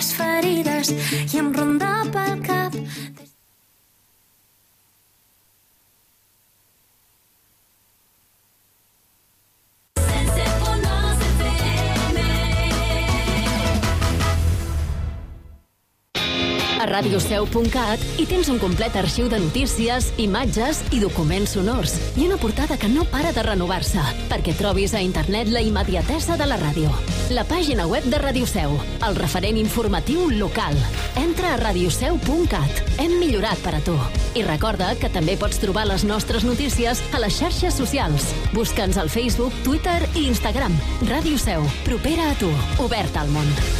les ferides i em ronda radioseu.cat hi tens un complet arxiu de notícies, imatges i documents sonors i una portada que no para de renovar-se perquè trobis a internet la immediatesa de la ràdio. La pàgina web de Ràdio Seu, el referent informatiu local. Entra a radioseu.cat. Hem millorat per a tu. I recorda que també pots trobar les nostres notícies a les xarxes socials. Busca'ns al Facebook, Twitter i Instagram. Ràdio Seu, propera a tu, oberta al món.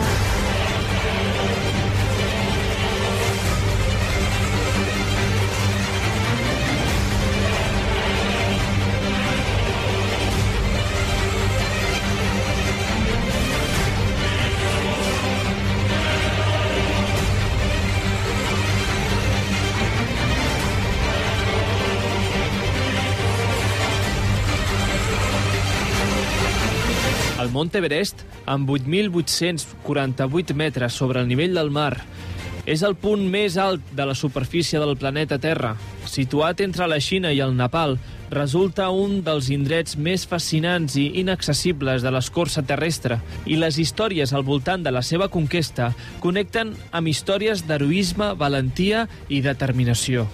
Mont Everest, amb 8.848 metres sobre el nivell del mar, és el punt més alt de la superfície del planeta Terra. Situat entre la Xina i el Nepal, resulta un dels indrets més fascinants i inaccessibles de l'escorça terrestre i les històries al voltant de la seva conquesta connecten amb històries d'heroisme, valentia i determinació.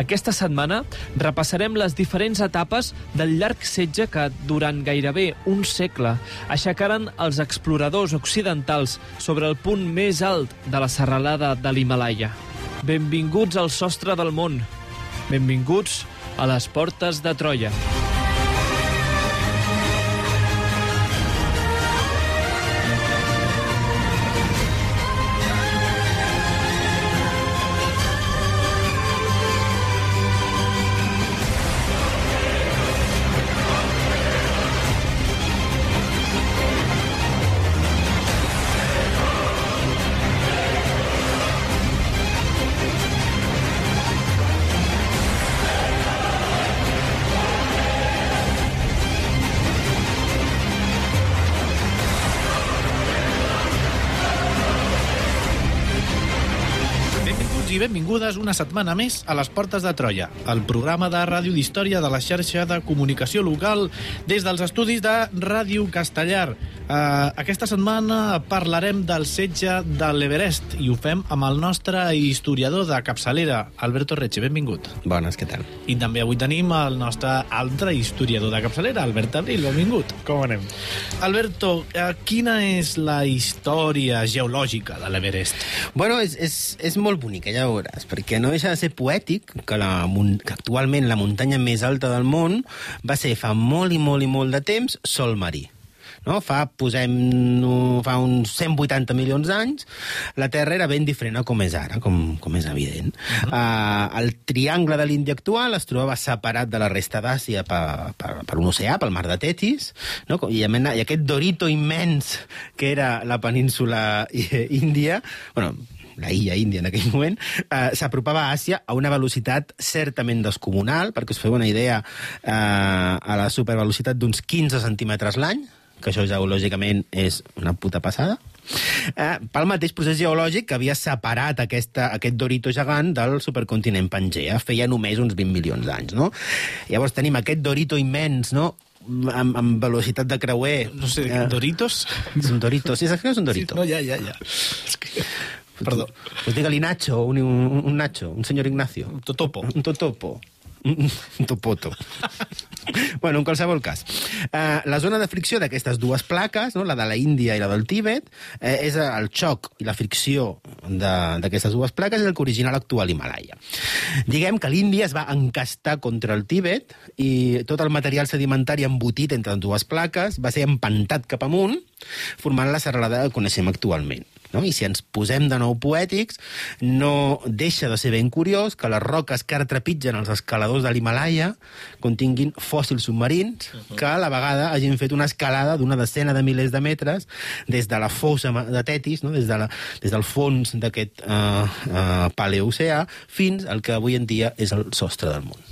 Aquesta setmana repassarem les diferents etapes del llarg setge que, durant gairebé un segle, aixecaren els exploradors occidentals sobre el punt més alt de la serralada de l'Himalaya. Benvinguts al sostre del món. Benvinguts a les portes de Troia. Benvinguts una setmana més a les Portes de Troia, el programa de ràdio d'història de la xarxa de comunicació local des dels estudis de Ràdio Castellar. Uh, aquesta setmana parlarem del setge de l'Everest i ho fem amb el nostre historiador de capçalera, Alberto Reche. Benvingut. Bones, què tal? I també avui tenim el nostre altre historiador de capçalera, Albert Abril. Benvingut. Com anem? Alberto, uh, quina és la història geològica de l'Everest? Bueno, és, és, és molt bonica, ja ho veuràs, perquè no deixa de ser poètic que, la, que actualment la muntanya més alta del món va ser fa molt i molt i molt de temps sol marí. No? Fa, posem, no, fa uns 180 milions d'anys, la Terra era ben diferent a com és ara, com, com és evident. Uh -huh. uh, el triangle de l'Índia actual es trobava separat de la resta d'Àsia per, per, per un oceà, pel mar de Tetis, no? I, i aquest dorito immens que era la península índia, bueno, la illa índia en aquell moment, eh, s'apropava a Àsia a una velocitat certament descomunal, perquè us feu una idea, eh, a la supervelocitat d'uns 15 centímetres l'any, que això geològicament és una puta passada, eh, pel mateix procés geològic que havia separat aquesta, aquest Dorito gegant del supercontinent Pangea. Feia només uns 20 milions d'anys, no? Llavors tenim aquest Dorito immens, no?, amb, amb velocitat de creuer. No sé, Eh, Doritos? És un Dorito, sí, saps que és un Dorito? Sí, no, ja, ja, ja. Perdó. Pues digue-li Nacho, un, un, un Nacho, un senyor Ignacio. Un totopo. Un totopo. Un, topoto. bueno, en qualsevol cas. Uh, la zona de fricció d'aquestes dues plaques, no, la de la Índia i la del Tíbet, eh, és el xoc i la fricció d'aquestes dues plaques és el que origina l'actual Himalaya. Diguem que l'Índia es va encastar contra el Tíbet i tot el material sedimentari embotit entre les dues plaques va ser empantat cap amunt, formant la serralada que coneixem actualment. No? I si ens posem de nou poètics, no deixa de ser ben curiós que les roques que ara trepitgen els escaladors de l'Himalaya continguin fòssils submarins que a la vegada hagin fet una escalada d'una decena de milers de metres des de la fossa de Tetis, no? des, de la, des del fons d'aquest eh, eh, paleoceà, fins al que avui en dia és el sostre del món.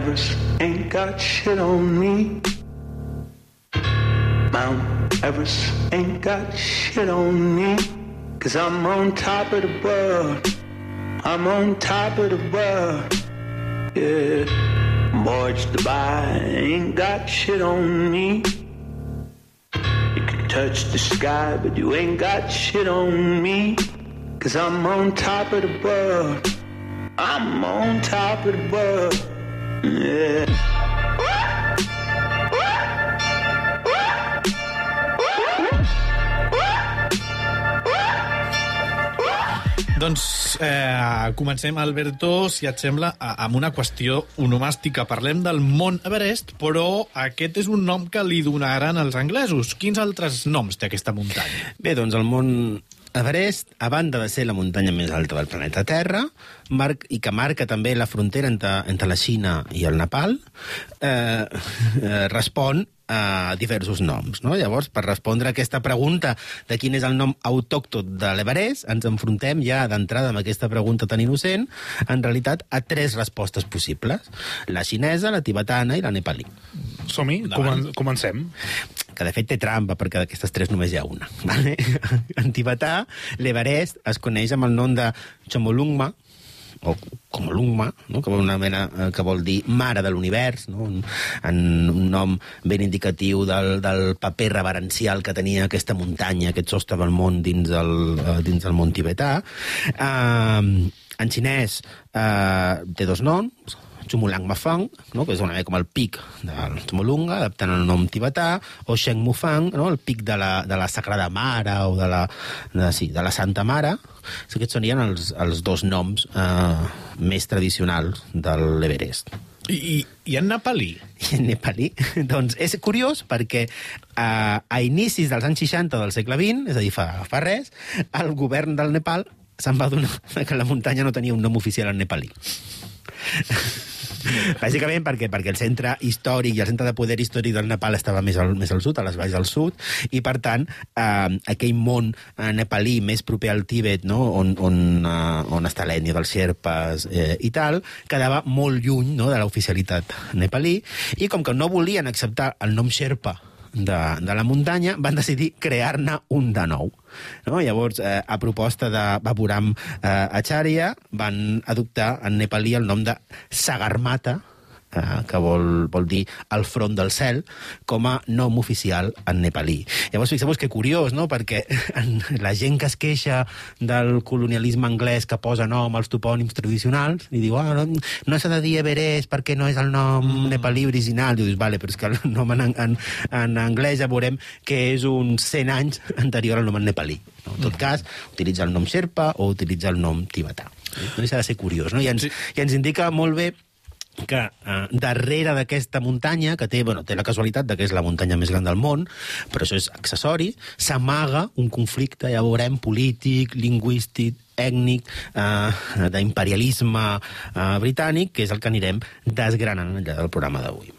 Everest ain't got shit on me. Mount Everest ain't got shit on me. Cause I'm on top of the world. I'm on top of the world. Yeah. Boys Dubai ain't got shit on me. You can touch the sky, but you ain't got shit on me. Cause I'm on top of the world. I'm on top of the world. Doncs eh, comencem, Alberto, si et sembla, amb una qüestió onomàstica. Parlem del Mont Everest, però aquest és un nom que li donaran els anglesos. Quins altres noms té aquesta muntanya? Bé, doncs el món Everest, a banda de ser la muntanya més alta del planeta Terra, marc, i que marca també la frontera entre, entre la Xina i el Nepal, eh, eh, respon a diversos noms. No? Llavors, per respondre a aquesta pregunta de quin és el nom autòcton de l'Everest, ens enfrontem ja d'entrada amb aquesta pregunta tan innocent, en realitat, a tres respostes possibles. La xinesa, la tibetana i la nepalí. Som-hi, comen comencem. Que de fet té trampa, perquè d'aquestes tres només hi ha una. Vale? En tibetà, l'Everest es coneix amb el nom de Chomolungma, o Komolungma, no? que, una mena, eh, que vol dir mare de l'univers, no? un, en un nom ben indicatiu del, del paper reverencial que tenia aquesta muntanya, aquest sostre del món dins el, eh, dins el món tibetà. Uh, en xinès uh, té dos noms, Chumulang Mafang, no? que és una mica com el pic del Chumulunga, adaptant el nom tibetà, o Sheng Mufang, no? el pic de la, de la Sagrada Mare o de la, de, sí, de la Santa Mare. Sí, aquests serien els, els dos noms eh, més tradicionals de l'Everest. I, i, i en nepalí? I en nepalí, doncs és curiós perquè eh, a inicis dels anys 60 del segle XX, és a dir, fa, fa res, el govern del Nepal se'n va donar que la muntanya no tenia un nom oficial en nepalí. Bàsicament perquè, perquè el centre històric i el centre de poder històric del Nepal estava més al, més al sud, a les valls del sud, i per tant eh, aquell món eh, nepalí més proper al Tíbet, no? on, on, eh, on està l'ètnia dels xerpes eh, i tal, quedava molt lluny no? de l'oficialitat nepalí, i com que no volien acceptar el nom xerpa de, de la muntanya, van decidir crear-ne un de nou. No? Llavors, eh, a proposta de Baburam eh, Acharya, van adoptar en nepalí el nom de Sagarmata, eh, que vol, vol dir el front del cel, com a nom oficial en nepalí. Llavors, fixeu-vos que curiós, no?, perquè la gent que es queixa del colonialisme anglès que posa nom als topònims tradicionals, i diu, ah, no, no s'ha de dir Everest perquè no és el nom mm. nepalí original. I dius, vale, però és que el nom en, en, en anglès ja veurem que és uns 100 anys anterior al nom en nepalí. No? En tot cas, utilitza el nom Sherpa o utilitza el nom tibetà. No deixa de ser curiós, no? I ens, sí. i ens indica molt bé que eh, darrere d'aquesta muntanya, que té, bueno, té la casualitat de que és la muntanya més gran del món, però això és accessori, s'amaga un conflicte, ja veurem, polític, lingüístic, ètnic, eh, d'imperialisme eh, britànic, que és el que anirem desgranant al llarg del programa d'avui.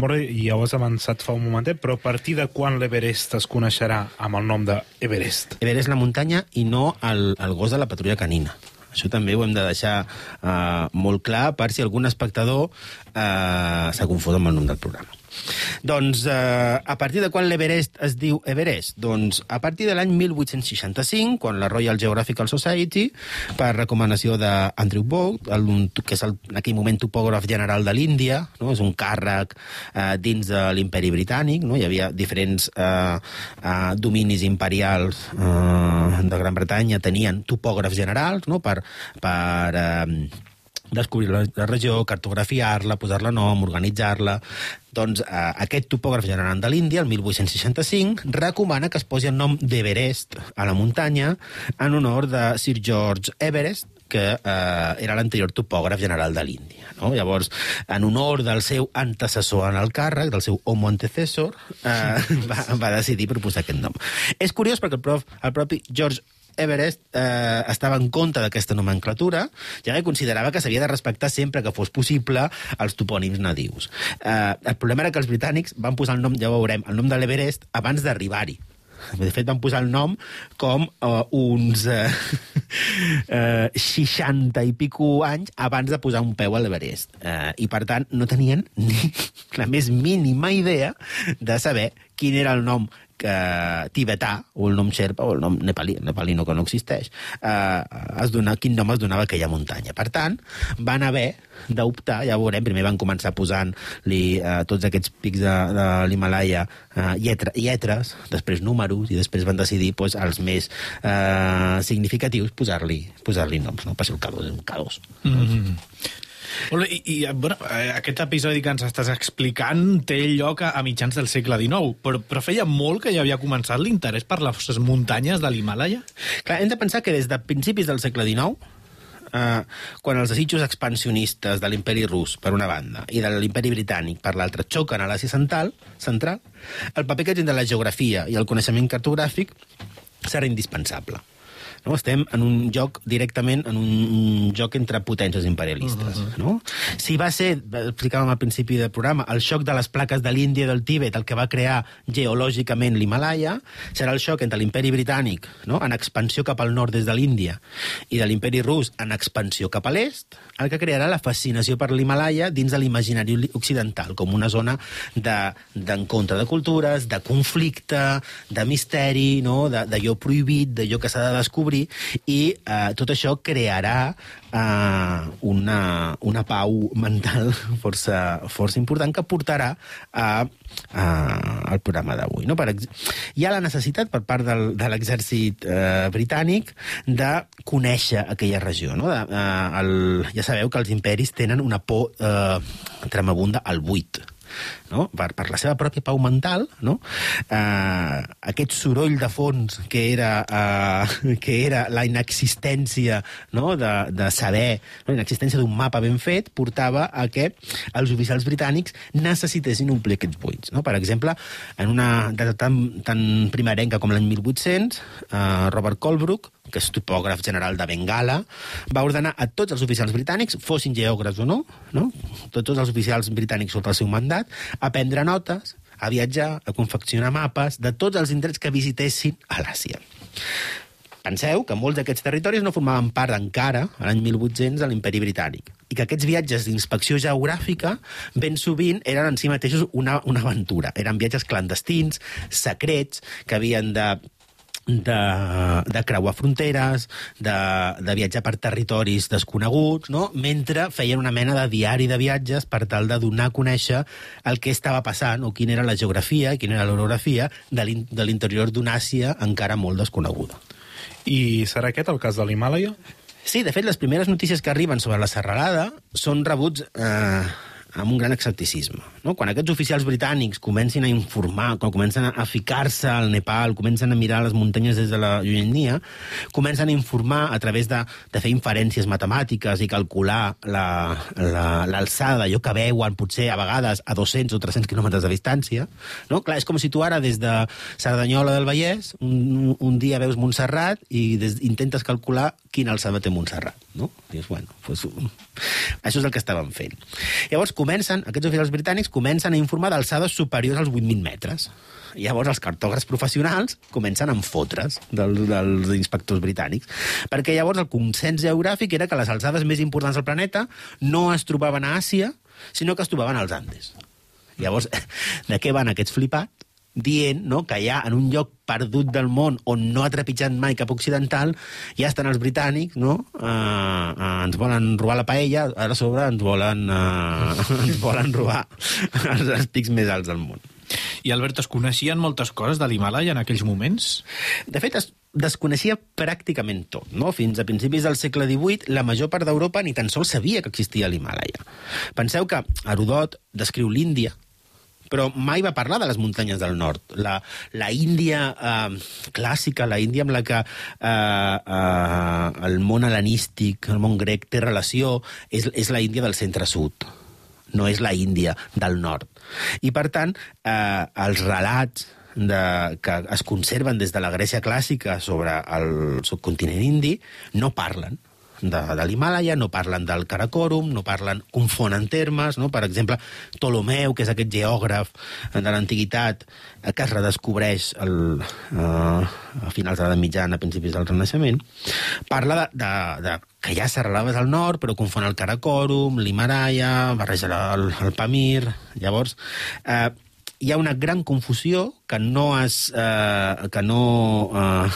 Molt bé, ja ho has avançat fa un momentet, però a partir de quan l'Everest es coneixerà amb el nom d'Everest? Everest la muntanya i no el, el gos de la patrulla canina. Això també ho hem de deixar uh, molt clar per si algun espectador uh, s'ha confós amb el nom del programa. Doncs, eh, a partir de quan l'Everest es diu Everest? Doncs a partir de l'any 1865, quan la Royal Geographical Society, per recomanació d'Andrew Bolt, el, que és el, en aquell moment topògraf general de l'Índia, no? és un càrrec eh, dins de l'imperi britànic, no? hi havia diferents eh, eh, dominis imperials eh, de Gran Bretanya, tenien topògrafs generals no? per, per eh, descobrir la, la regió, cartografiar-la, posar-la nom, organitzar-la... Doncs eh, aquest topògraf general de l'Índia, el 1865, recomana que es posi el nom d'Everest a la muntanya en honor de Sir George Everest, que eh, era l'anterior topògraf general de l'Índia. No? Llavors, en honor del seu antecessor en el càrrec, del seu homo antecessor, eh, va, va decidir proposar aquest nom. És curiós perquè el, prof, el propi George Everest eh, estava en contra d'aquesta nomenclatura, ja que considerava que s'havia de respectar sempre que fos possible els topònims nadius. Eh, el problema era que els britànics van posar el nom, ja ho veurem, el nom de l'Everest abans d'arribar-hi. De fet, van posar el nom com uh, uns uh, uh, 60 i pico anys abans de posar un peu a l'Everest. Uh, I, per tant, no tenien ni la més mínima idea de saber quin era el nom que tibetà, o el nom xerpa, o el nom nepalí, nepalino que no existeix, eh, es dona, quin nom es donava aquella muntanya. Per tant, van haver d'optar, ja veurem, primer van començar posant-li eh, tots aquests pics de, de l'Himalaya eh, lletra, lletres, després números, i després van decidir pues, els més eh, significatius posar-li posar, -li, noms, no? Per ser el K2, un K2. Mm -hmm. Molt bé, i, i bueno, eh, aquest episodi que ens estàs explicant té lloc a, a mitjans del segle XIX, però, però feia molt que ja havia començat l'interès per les muntanyes de l'Himalaya? Clar, hem de pensar que des de principis del segle XIX, eh, quan els desitjos expansionistes de l'imperi rus, per una banda, i de l'imperi britànic, per l'altra, xoquen a l'Àsia central, central, el paper que tindrà la geografia i el coneixement cartogràfic serà indispensable. No? Estem en un joc directament, en un joc entre potències imperialistes. Uh -huh. no? Si va ser, explicàvem al principi del programa, el xoc de les plaques de l'Índia i del Tíbet el que va crear geològicament l'Himalaya, serà el xoc entre l'imperi britànic, no? en expansió cap al nord des de l'Índia, i de l'imperi rus en expansió cap a l'est, el que crearà la fascinació per l'Himalaya dins de l'imaginari occidental, com una zona d'encontre de, de cultures, de conflicte, de misteri, no? d'allò prohibit, d'allò que s'ha de descobrir, descobrir, i eh, tot això crearà eh, una, una pau mental força, força important que portarà a, a, al programa d'avui. No? Per hi ha la necessitat per part del, de l'exèrcit eh, britànic de conèixer aquella regió. No? De, eh, el, ja sabeu que els imperis tenen una por eh, tremabunda al buit no? per, per la seva pròpia pau mental, no? eh, aquest soroll de fons que era, eh, que era la inexistència no? de, de saber, no? la inexistència d'un mapa ben fet, portava a que els oficials britànics necessitessin omplir aquests buits. No? Per exemple, en una data tan, tan primerenca com l'any 1800, eh, Robert Colebrook que és topògraf general de Bengala, va ordenar a tots els oficials britànics, fossin geògrafs o no, no? Tots, tots els oficials britànics sota el seu mandat, a prendre notes, a viatjar, a confeccionar mapes de tots els indrets que visitessin a l'Àsia. Penseu que molts d'aquests territoris no formaven part encara, a l'any 1800, de l'imperi britànic, i que aquests viatges d'inspecció geogràfica ben sovint eren en si mateixos una, una aventura. Eren viatges clandestins, secrets, que havien de de, de creuar fronteres, de, de viatjar per territoris desconeguts, no? mentre feien una mena de diari de viatges per tal de donar a conèixer el que estava passant o quina era la geografia, quina era l'orografia de l'interior d'una Àsia encara molt desconeguda. I serà aquest el cas de l'Himàlaia? Sí, de fet, les primeres notícies que arriben sobre la serralada són rebuts eh, amb un gran escepticisme. No? Quan aquests oficials britànics comencin a informar, quan comencen a ficar-se al Nepal, comencen a mirar les muntanyes des de la llunyania, comencen a informar a través de, de fer inferències matemàtiques i calcular l'alçada, la, la, allò que veuen potser a vegades a 200 o 300 quilòmetres de distància. No? Clar, és com si tu ara des de Cerdanyola del Vallès un, un dia veus Montserrat i des, intentes calcular quina alçada té Montserrat. No? Dius, bueno, pues, això és el que estaven fent. Llavors, comencen, aquests oficials britànics comencen a informar d'alçades superiors als 8.000 metres. I llavors els cartògrafs professionals comencen a enfotre's dels, dels inspectors britànics, perquè llavors el consens geogràfic era que les alçades més importants del planeta no es trobaven a Àsia, sinó que es trobaven als Andes. Llavors, de què van aquests flipats? Dient no, que ja en un lloc perdut del món on no ha trepitjat mai cap occidental, ja estan els britànics, no? Uh, uh, ens volen robar la paella, ara a sobre ens volen, uh, ens volen robar els, els pics més alts del món. I, Albert, es coneixien moltes coses de l'Himalaya en aquells moments? De fet, es desconeixia pràcticament tot. No? Fins a principis del segle XVIII, la major part d'Europa ni tan sols sabia que existia l'Himalaya. Penseu que Herodot descriu l'Índia però mai va parlar de les muntanyes del nord. La, la Índia eh, clàssica, la Índia amb la que eh, eh, el món hel·lenístic, el món grec té relació, és, és la Índia del centre-sud no és la Índia del nord. I, per tant, eh, els relats de, que es conserven des de la Grècia clàssica sobre el subcontinent indi no parlen de, de l'Himàlaia, no parlen del Karakorum, no parlen, confonen termes, no? per exemple, Ptolomeu, que és aquest geògraf de l'antiguitat eh, que es redescobreix el, eh, a finals de l'edat mitjana, a principis del Renaixement, parla de, de, de que hi ha serralades al nord, però confon el Karakorum, l'Himalaya, barreja el, el Pamir... Llavors, eh, hi ha una gran confusió que no es... Eh, que no... Eh,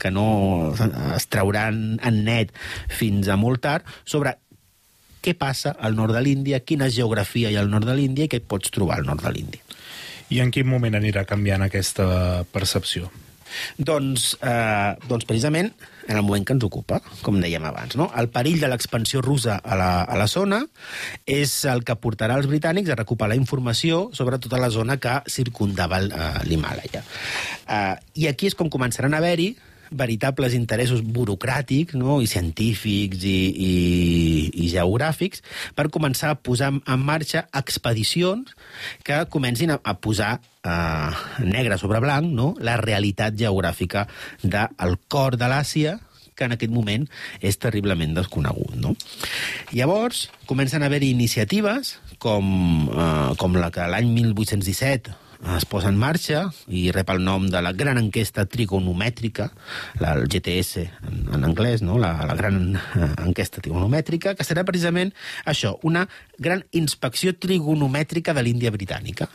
que no es trauran en net fins a molt tard, sobre què passa al nord de l'Índia, quina geografia hi ha al nord de l'Índia i què pots trobar al nord de l'Índia. I en quin moment anirà canviant aquesta percepció? Doncs, eh, doncs precisament en el moment que ens ocupa, com dèiem abans. No? El perill de l'expansió russa a la, a la zona és el que portarà els britànics a recuperar informació sobre tota la zona que circundava l'Himàlaia. Eh, I aquí és com començaran a haver-hi veritables interessos burocràtics no? i científics i, i, i geogràfics per començar a posar en marxa expedicions que comencin a, a posar eh, negre sobre blanc no? la realitat geogràfica del cor de l'Àsia que en aquest moment és terriblement desconegut. No? Llavors, comencen a haver-hi iniciatives com, eh, com la que l'any 1817 es posa en marxa i rep el nom de la gran enquesta trigonomètrica, la, el GTS en, en anglès, no? la, la gran eh, enquesta trigonomètrica, que serà precisament això, una gran inspecció trigonomètrica de l'Índia britànica.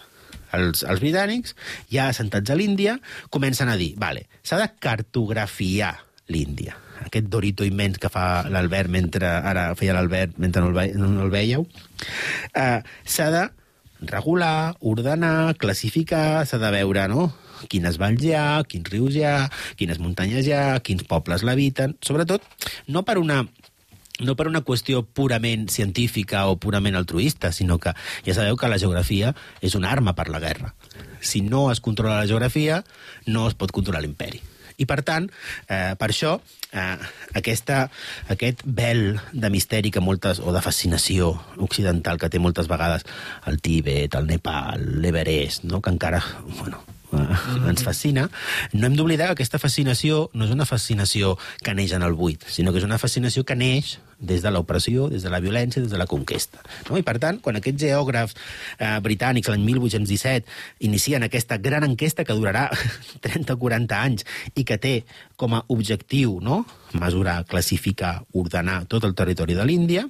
Els, els britànics, ja assentats a l'Índia, comencen a dir, vale, s'ha de cartografiar l'Índia aquest dorito immens que fa l'Albert mentre ara feia l'Albert mentre no el, ve, no el veieu, eh, s'ha de regular, ordenar, classificar, s'ha de veure, no?, quines valls hi ha, quins rius hi ha, quines muntanyes hi ha, quins pobles l'habiten, sobretot no per una no per una qüestió purament científica o purament altruista, sinó que ja sabeu que la geografia és una arma per la guerra. Si no es controla la geografia, no es pot controlar l'imperi. I, per tant, eh, per això, eh, aquesta, aquest vel de misteri que moltes, o de fascinació occidental que té moltes vegades el Tíbet, el Nepal, l'Everest, no? que encara, bueno, mm. ens fascina, no hem d'oblidar que aquesta fascinació no és una fascinació que neix en el buit, sinó que és una fascinació que neix des de l'opressió, des de la violència, des de la conquesta. No? I, per tant, quan aquests geògrafs eh, britànics l'any 1817 inicien aquesta gran enquesta que durarà 30 o 40 anys i que té com a objectiu no? mesurar, classificar, ordenar tot el territori de l'Índia,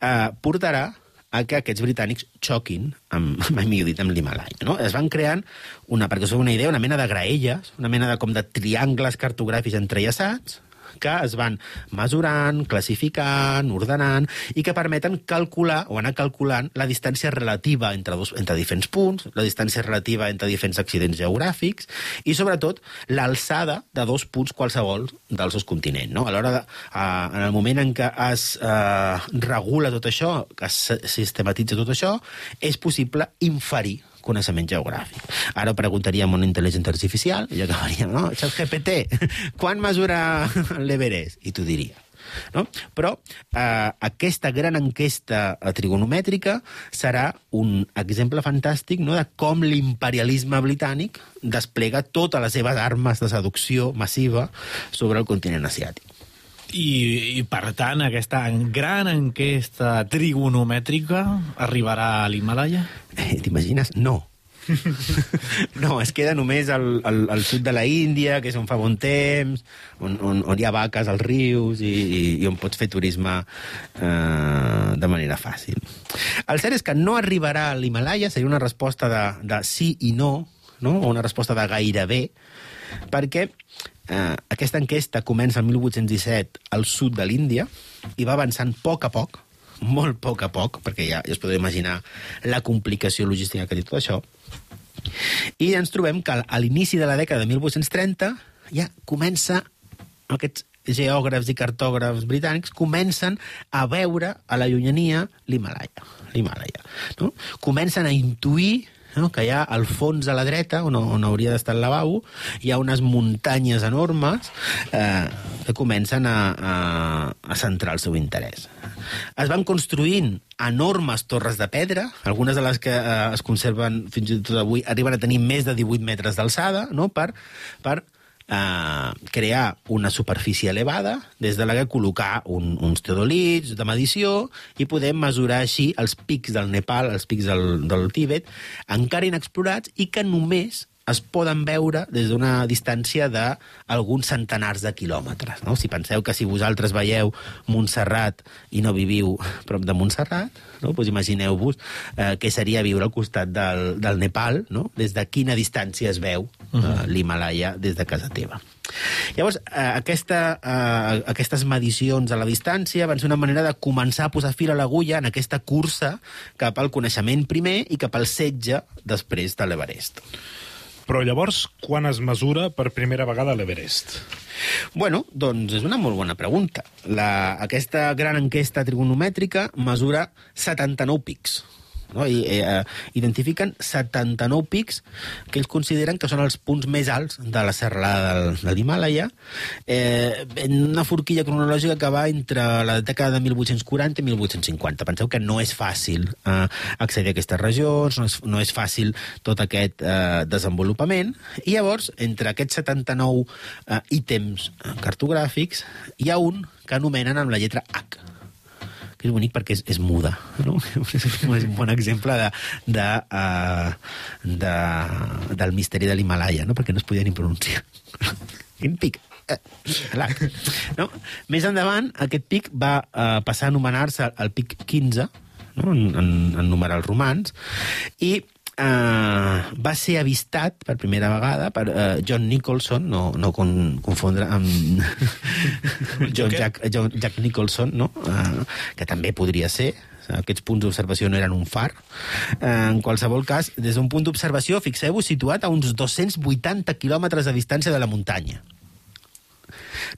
eh, portarà a que aquests britànics xoquin amb, mai millor dit, amb l'Himalaya. No? Es van creant, una, perquè us una idea, una mena de graelles, una mena de, com de triangles cartogràfics entrellaçats, que es van mesurant, classificant, ordenant, i que permeten calcular o anar calculant la distància relativa entre, dos, entre diferents punts, la distància relativa entre diferents accidents geogràfics i, sobretot, l'alçada de dos punts qualsevol del seu continent. No? A l'hora de, uh, en el moment en què es uh, regula tot això, que es sistematitza tot això, és possible inferir coneixement geogràfic. Ara preguntaríem a una intel·ligència artificial i acabaríem, no? GPT, quan mesura l'Everest? I t'ho diria. No? Però eh, aquesta gran enquesta trigonomètrica serà un exemple fantàstic no? de com l'imperialisme britànic desplega totes les seves armes de seducció massiva sobre el continent asiàtic. I, i per tant, aquesta gran enquesta trigonomètrica arribarà a l'Himalaya? Eh, T'imagines? No. No, es queda només al, al, al sud de la Índia, que és on fa bon temps, on, on, on hi ha vaques als rius i, i, i on pots fer turisme eh, de manera fàcil. El cert és que no arribarà a l'Himalaya, seria una resposta de, de sí i no, no? o una resposta de gairebé, perquè eh, aquesta enquesta comença el 1817 al sud de l'Índia i va avançant a poc a poc, molt a poc a poc, perquè ja, ja es podeu imaginar la complicació logística que té tot això, i ens trobem que a l'inici de la dècada de 1830 ja comença aquests geògrafs i cartògrafs britànics comencen a veure a la llunyania l'Himalaya. l'Himalaya no? Comencen a intuir no? que allà al fons a la dreta, on, on hauria d'estar el lavabo, hi ha unes muntanyes enormes eh, que comencen a, a, a centrar el seu interès. Es van construint enormes torres de pedra, algunes de les que eh, es conserven fins i tot avui arriben a tenir més de 18 metres d'alçada, no? per, per eh, crear una superfície elevada des de la que col·locar un, uns teodolits de medició i poder mesurar així els pics del Nepal, els pics del, del Tíbet, encara inexplorats i que només es poden veure des d'una distància d'alguns centenars de quilòmetres. No? Si penseu que si vosaltres veieu Montserrat i no viviu prop de Montserrat, no? pues imagineu-vos eh, què seria viure al costat del, del Nepal, no? des de quina distància es veu eh, l'Himalaya des de casa teva. Llavors, eh, aquesta, eh, aquestes medicions a la distància van ser una manera de començar a posar fil a l'agulla en aquesta cursa cap al coneixement primer i cap al setge després de l'Everest. Però llavors, quan es mesura per primera vegada l'Everest? Bueno, doncs és una molt bona pregunta. La, aquesta gran enquesta trigonomètrica mesura 79 pics. No? I, eh, identifiquen 79 pics que ells consideren que són els punts més alts de la serralada del, de l'Himàlaia, eh, en una forquilla cronològica que va entre la dècada de 1840 i 1850. Penseu que no és fàcil eh, accedir a aquestes regions, no és, no és fàcil tot aquest eh, desenvolupament, i llavors, entre aquests 79 eh, ítems cartogràfics, hi ha un que anomenen amb la lletra H, és bonic perquè és, és muda. No? és un bon exemple de, de, uh, de, del misteri de l'Himalaya, no? perquè no es podia ni pronunciar. Quin pic? Eh, no? Més endavant, aquest pic va uh, passar a anomenar-se el pic 15, no? en, en, en numerals romans, i eh, va ser avistat per primera vegada per eh, John Nicholson, no, no con, confondre amb John Jack, John Jack Nicholson, no? eh, que també podria ser, aquests punts d'observació no eren un far. En qualsevol cas, des d'un punt d'observació, fixeu-vos, situat a uns 280 quilòmetres de distància de la muntanya.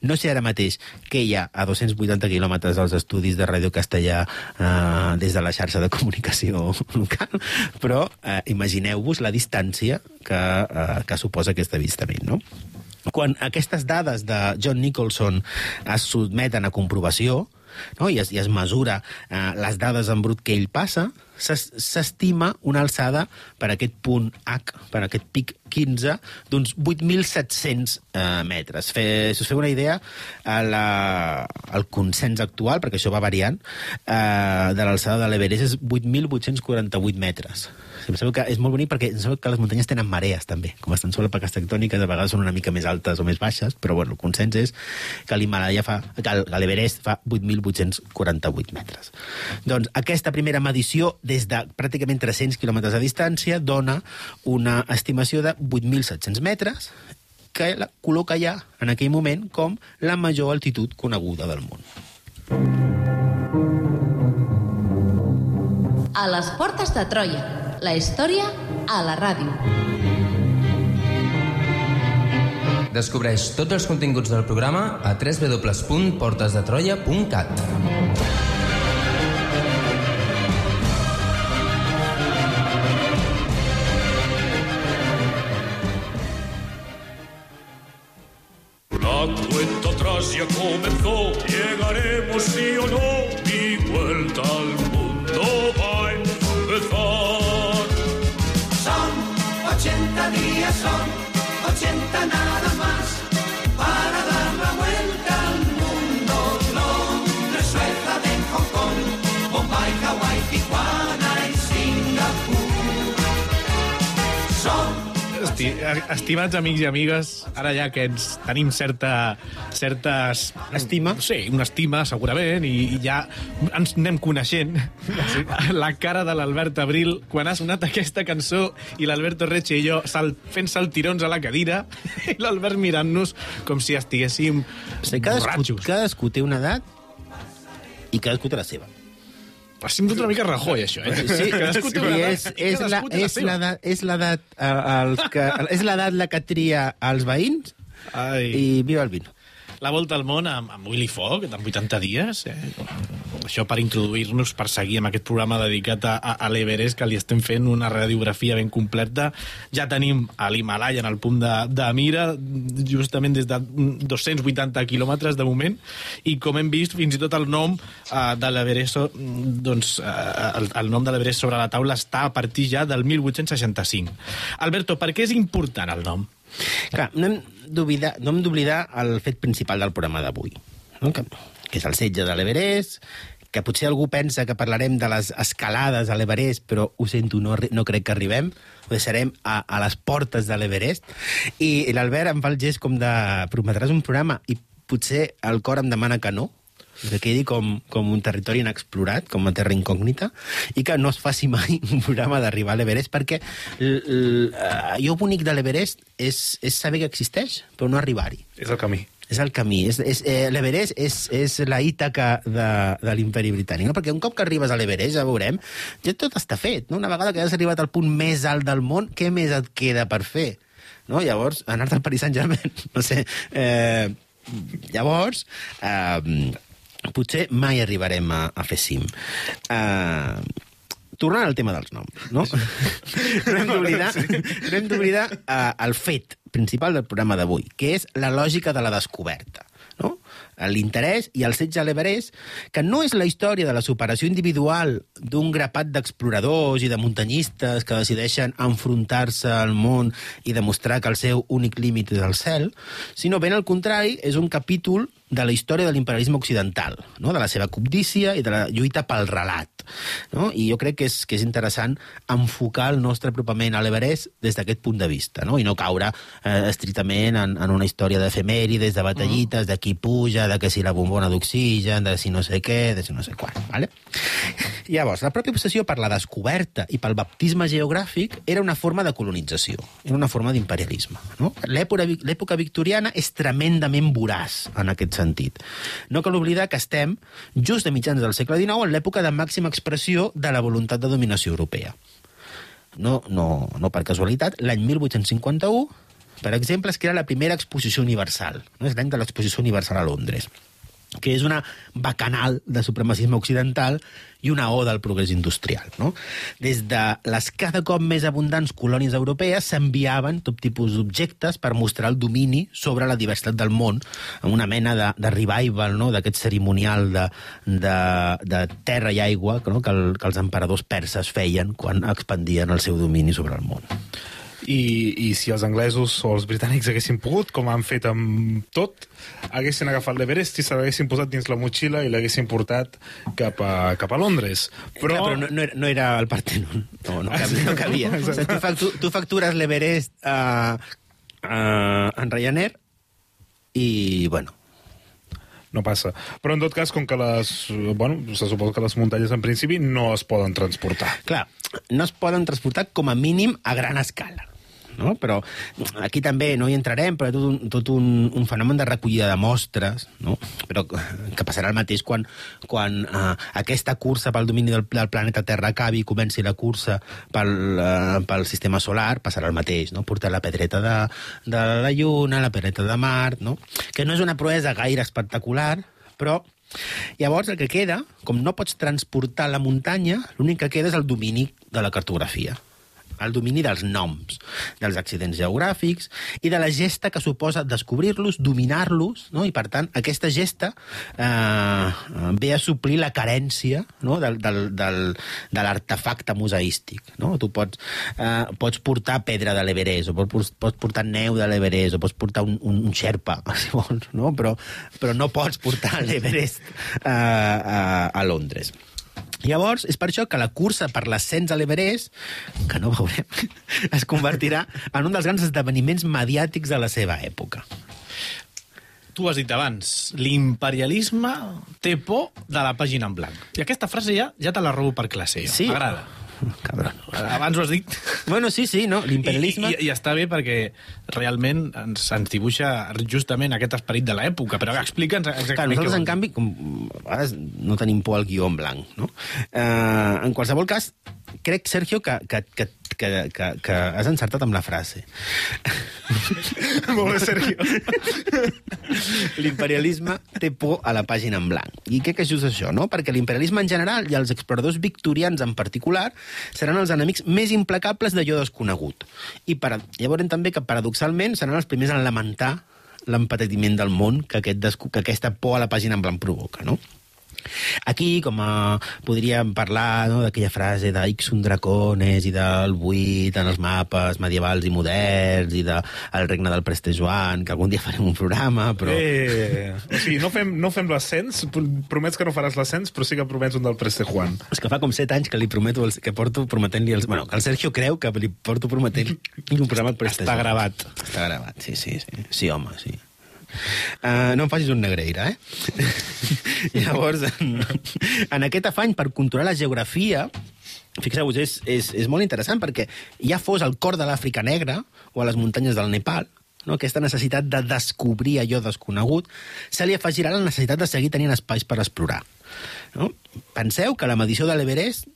No sé ara mateix què hi ha a 280 quilòmetres dels estudis de Ràdio Castellà eh, des de la xarxa de comunicació local, però eh, imagineu-vos la distància que, eh, que suposa aquest avistament, no? Quan aquestes dades de John Nicholson es sotmeten a comprovació, no? I, es, i es mesura eh, les dades en brut que ell passa, s'es- s'estima una alçada per aquest punt H, per aquest pic 15, d'uns 8.700 eh, metres. Fe, si us feu una idea, la, el consens actual, perquè això va variant, eh, de l'alçada de l'Everest és 8.848 metres. Em sembla que és molt bonic perquè em sembla que les muntanyes tenen marees, també. Com estan sobre plaques tectòniques, a vegades són una mica més altes o més baixes, però bueno, el consens és que l'Himalaya fa, que que l'Everest fa 8.848 metres. Doncs aquesta primera medició des de pràcticament 300 quilòmetres de distància dona una estimació de 8.700 metres que la col·loca ja en aquell moment com la major altitud coneguda del món. A les portes de Troia. La història a la ràdio. Descobreix tots els continguts del programa a www.portesdetroia.cat. La cuenta atrás ya comenzó, llegaremos sí o no, mi vuelta al mundo va a empezar. Son 80 días, son 80 nada Esti estimats amics i amigues, ara ja que ens tenim certa... certes... Estima? Sí, una estima, segurament, i, i ja ens anem coneixent. La cara de l'Albert Abril quan ha sonat aquesta cançó i l'Alberto Reche i jo sal, fent saltirons a la cadira i l'Albert mirant-nos com si estiguéssim Sí, cadascú, borratxos. cadascú té una edat i cadascú té la seva. Ha sigut una mica Rajoy, això, eh? Sí, Cadascú té una edat és, és, la, té la és l'edat és l'edat eh, els que és l'edat la que tria els veïns Ai. i viva el vino. La volta al món amb, amb Willy Fogg, en 80 dies. Eh? Això per introduir-nos, per seguir amb aquest programa dedicat a, a, l'Everest, que li estem fent una radiografia ben completa. Ja tenim a l'Himalaya en el punt de, de mira, justament des de 280 quilòmetres de moment, i com hem vist, fins i tot el nom eh, de l'Everest, doncs, eh, el, el nom de l'Everest sobre la taula està a partir ja del 1865. Alberto, per què és important el nom? Clar, no hem d'oblidar el fet principal del programa d'avui, no? que, que és el setge de l'Everest, que potser algú pensa que parlarem de les escalades a l'Everest, però ho sento, no, no crec que arribem. Ho deixarem a, a les portes de l'Everest. I l'Albert em fa el gest com de prometràs un programa i potser el cor em demana que no, que quedi com, com un territori inexplorat, com una terra incògnita, i que no es faci mai un programa d'arribar a l'Everest, perquè eh, allò bonic de l'Everest és, és saber que existeix, però no arribar-hi. És el camí. És el camí. És, és, eh, L'Everest és, és la Ítaca de, de l'imperi britànic, no? perquè un cop que arribes a l'Everest, ja veurem, ja tot està fet. No? Una vegada que has arribat al punt més alt del món, què més et queda per fer? No? Llavors, anar-te al Paris Saint-Germain, no sé... Eh, llavors, eh, potser mai arribarem a, a fer cim. Eh, tornant al tema dels noms, no? no hem d'oblidar no hem d'oblidar uh, el fet principal del programa d'avui, que és la lògica de la descoberta. No? L'interès i el setge a l'Everest, que no és la història de la superació individual d'un grapat d'exploradors i de muntanyistes que decideixen enfrontar-se al món i demostrar que el seu únic límit és el cel, sinó ben al contrari, és un capítol de la història de l'imperialisme occidental, no? de la seva cobdícia i de la lluita pel relat. No? I jo crec que és, que és interessant enfocar el nostre apropament a l'Everest des d'aquest punt de vista, no? i no caure eh, estritament en, en una història d'efemèrides, de batallites, de qui puja, de que si la bombona d'oxigen, de si no sé què, de si no sé quan. Vale? Llavors, la pròpia obsessió per la descoberta i pel baptisme geogràfic era una forma de colonització, era una forma d'imperialisme. No? L'època victoriana és tremendament voraç en aquest sentit. No cal oblidar que estem just a mitjans del segle XIX en l'època de màxima expressió de la voluntat de dominació europea. No, no, no per casualitat, l'any 1851, per exemple, es crea la primera exposició universal. No? És l'any de l'exposició universal a Londres que és una bacanal de supremacisme occidental i una oda al progrés industrial. No? Des de les cada cop més abundants colònies europees s'enviaven tot tipus d'objectes per mostrar el domini sobre la diversitat del món, amb una mena de, de revival, no? d'aquest cerimonial de, de, de terra i aigua no? que, el, que els emperadors perses feien quan expandien el seu domini sobre el món. I, I si els anglesos o els britànics haguessin pogut, com han fet amb tot, haguessin agafat l'Everest i se l'haguessin posat dins la motxilla i l'haguessin portat cap a, cap a Londres. Però, Clar, però no, no, era, no era el Partenon. No, no, cabia, no cabia. O sigui, tu, factu, tu factures l'Everest uh, uh, en Ryanair i, bueno, no passa. Però en tot cas, com que les... Bueno, se suposa que les muntanyes en principi no es poden transportar. Clar, no es poden transportar com a mínim a gran escala. No? Però aquí també no hi entrarem, però tot un, tot un, un fenomen de recollida de mostres, no? però que passarà el mateix quan, quan uh, aquesta cursa pel domini del, del planeta Terra acabi i comenci la cursa pel, uh, pel sistema solar, passarà el mateix, no? portar la pedreta de, de la Lluna, la pedreta de Mart, no? que no és una proesa gaire espectacular, però Llavors, el que queda, com no pots transportar la muntanya, l'únic que queda és el domini de la cartografia el domini dels noms, dels accidents geogràfics i de la gesta que suposa descobrir-los, dominar-los, no? i per tant aquesta gesta eh, ve a suplir la carència no? del, del, del, de l'artefacte museístic. No? Tu pots, eh, pots portar pedra de l'Everest, o pots, pots portar neu de l'Everest, o pots portar un, un, un xerpa, si vols, no? però, però no pots portar l'Everest eh, a, a Londres. Llavors, és per això que la cursa per l'ascens a l'Everest, que no veurem, es convertirà en un dels grans esdeveniments mediàtics de la seva època. Tu has dit abans, l'imperialisme té por de la pàgina en blanc. I aquesta frase ja ja te la robo per classe. Jo. Sí. M'agrada. Cabron. Abans ho has dit. Bueno, sí, sí, no? L'imperialisme... I, i, I està bé perquè realment ens, ens dibuixa justament aquest esperit de l'època, però explica'ns exactament Clar, nosaltres, en canvi, com, a vegades no tenim por al guió en blanc, no? Eh, en qualsevol cas, crec, Sergio, que, que, que, que, que, que has encertat amb la frase. Molt bé, Sergio. L'imperialisme té por a la pàgina en blanc. I crec que és just això, no? Perquè l'imperialisme en general i els exploradors victorians en particular seran els enemics més implacables d'allò desconegut. I para... llavors també que, paradoxalment, seran els primers en lamentar l'empatiment del món que, aquest que aquesta por a la pàgina en blanc provoca, no? Aquí, com a, podríem parlar no, d'aquella frase d'Ixun Dracones i del buit en els mapes medievals i moderns i del de, regne del Preste Joan, que algun dia farem un programa, però... Eh, o sigui, no fem, no fem l'ascens, promets que no faràs l'ascens, però sí que promets un del Preste Juan. És que fa com set anys que li prometo, els, que porto prometent-li els... Bueno, que el Sergio creu que li porto prometent un programa al Preste Està Joan. gravat. Està gravat, sí, sí, sí. Sí, home, sí. Uh, no em facis un negreira, eh? Llavors, en, en aquest afany per controlar la geografia, fixeu-vos, és, és, és molt interessant perquè ja fos al cor de l'Àfrica Negra o a les muntanyes del Nepal, no? aquesta necessitat de descobrir allò desconegut, se li afegirà la necessitat de seguir tenint espais per explorar. No? Penseu que la medició de l'Everest,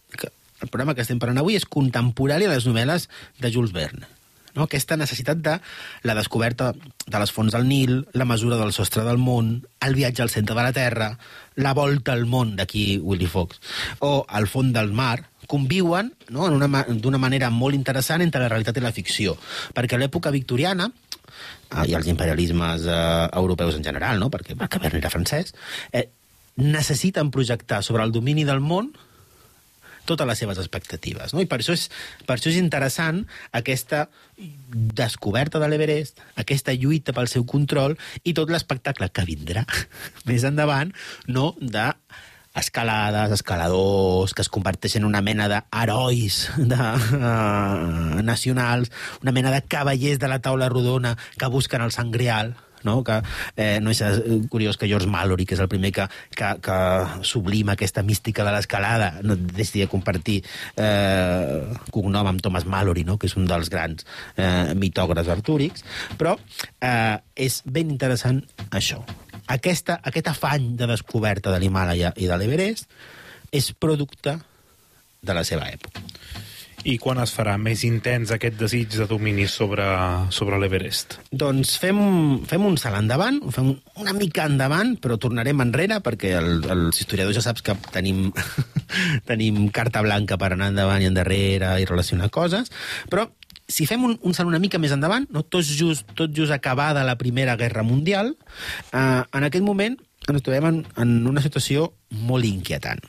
el programa que estem parlant avui, és contemporani a les novel·les de Jules Verne. No? Aquesta necessitat de la descoberta de les fonts del Nil, la mesura del sostre del món, el viatge al centre de la Terra, la volta al món d'aquí Willy Fox, o al fons del mar, conviuen no? d'una manera molt interessant entre la realitat i la ficció. Perquè a l'època victoriana, eh, i els imperialismes eh, europeus en general, no? perquè, Verne era francès, eh, necessiten projectar sobre el domini del món totes les seves expectatives. No? I per això, és, per això és interessant aquesta descoberta de l'Everest, aquesta lluita pel seu control i tot l'espectacle que vindrà més endavant no? de escalades, escaladors, que es converteixen en una mena d'herois de, uh, nacionals, una mena de cavallers de la taula rodona que busquen el Sant Grial, no? que eh, no és eh, curiós que George Mallory, que és el primer que, que, que sublima aquesta mística de l'escalada, no decidir compartir eh, cognom amb Thomas Mallory, no? que és un dels grans eh, mitògrafs artúrics, però eh, és ben interessant això. Aquesta, aquest afany de descoberta de l'Himàlaia i de l'Everest és producte de la seva època. I quan es farà més intens aquest desig de domini sobre, sobre l'Everest? Doncs fem, fem un salt endavant, fem una mica endavant, però tornarem enrere, perquè el, els historiadors ja saps que tenim, tenim carta blanca per anar endavant i endarrere i relacionar coses, però si fem un, un salt una mica més endavant, no? tot, just, tot just acabada la Primera Guerra Mundial, eh, en aquest moment ens trobem en, en una situació molt inquietant.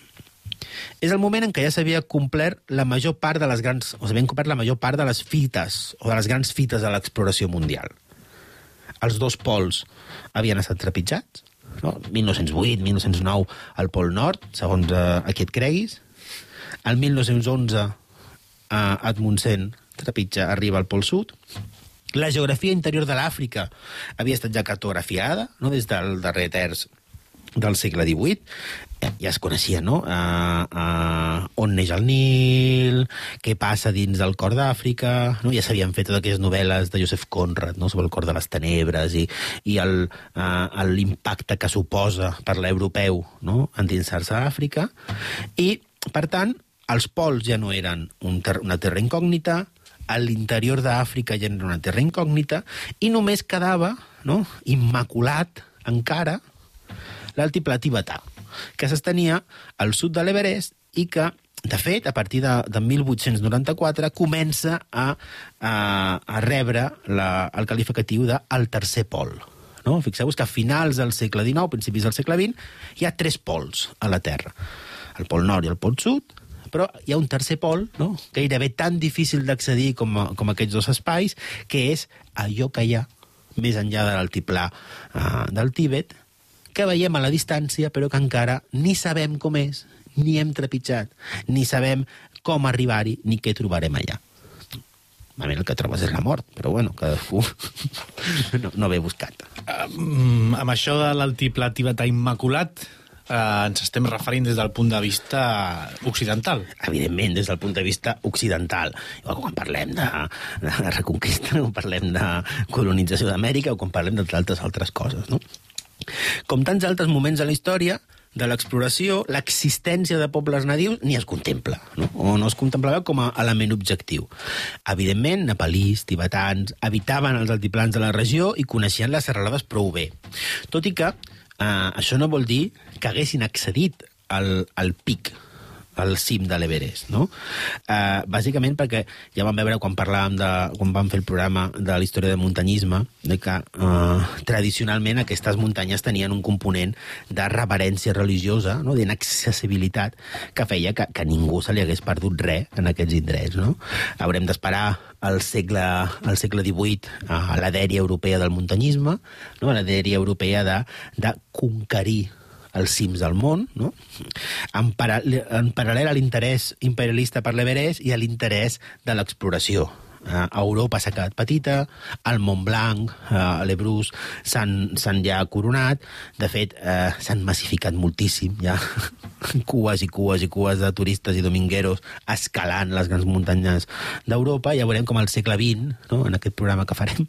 És el moment en què ja s'havia complert la major part de les grans... o s'havien complert la major part de les fites, o de les grans fites de l'exploració mundial. Els dos pols havien estat trepitjats, no? 1908, 1909 al Pol Nord, segons eh, a qui et creguis. El 1911 a Edmundsen trepitja, arriba al Pol Sud. La geografia interior de l'Àfrica havia estat ja cartografiada no? des del darrer terç del segle XVIII, ja, ja es coneixia, no? Uh, uh, on neix el Nil, què passa dins del cor d'Àfrica, no? Ja s'havien fet totes aquelles novel·les de Joseph Conrad, no? sobre el cor de les tenebres i, i el, uh, l'impacte que suposa per l'europeu no? endinsar-se a Àfrica. I, per tant, els pols ja no eren un ter una terra incògnita, a l'interior d'Àfrica ja era una terra incògnita, i només quedava no? immaculat encara l'altiplà tibetà, que s'estenia al sud de l'Everest i que, de fet, a partir de, de 1894 comença a, a, a rebre la, el qualificatiu de el tercer pol. No? Fixeu-vos que a finals del segle XIX, principis del segle XX, hi ha tres pols a la Terra. El pol nord i el pol sud, però hi ha un tercer pol, no? gairebé tan difícil d'accedir com, com aquests dos espais, que és allò que hi ha més enllà de l'altiplà uh, del Tíbet, que veiem a la distància, però que encara ni sabem com és, ni hem trepitjat, ni sabem com arribar-hi, ni què trobarem allà. Normalment el que trobes és la mort, però bueno, cadascú no, no ve buscat. Mm, amb això de l'altiplà tibetà immaculat, eh, ens estem referint des del punt de vista occidental. Evidentment, des del punt de vista occidental. Igual quan parlem de, de la reconquista, quan parlem de colonització d'Amèrica o quan parlem de tantes altres coses, no? Com tants altres moments de la història, de l'exploració, l'existència de pobles nadius ni es contempla, no? o no es contemplava com a element objectiu. Evidentment, nepalís, tibetans, habitaven els altiplans de la regió i coneixien les serralades prou bé. Tot i que eh, això no vol dir que haguessin accedit al, al pic al cim de l'Everest, no? Uh, bàsicament perquè ja vam veure quan parlàvem de, quan vam fer el programa de la història del muntanyisme, de que uh, tradicionalment aquestes muntanyes tenien un component de reverència religiosa, no? d'inaccessibilitat, que feia que, que ningú se li hagués perdut res en aquests indrets, no? Haurem d'esperar al segle, al segle XVIII a la dèria europea del muntanyisme, no? la dèria europea de, de conquerir els cims del món, no? en, para, en paral·lel a l'interès imperialista per l'Everest i a l'interès de l'exploració. Uh, Europa s'ha quedat petita, el Mont Blanc, uh, l'Ebrus s'han ja coronat, de fet uh, s'han massificat moltíssim, ja cues i cues i cues de turistes i domingueros escalant les grans muntanyes d'Europa, ja veurem com al segle XX, no? en aquest programa que farem,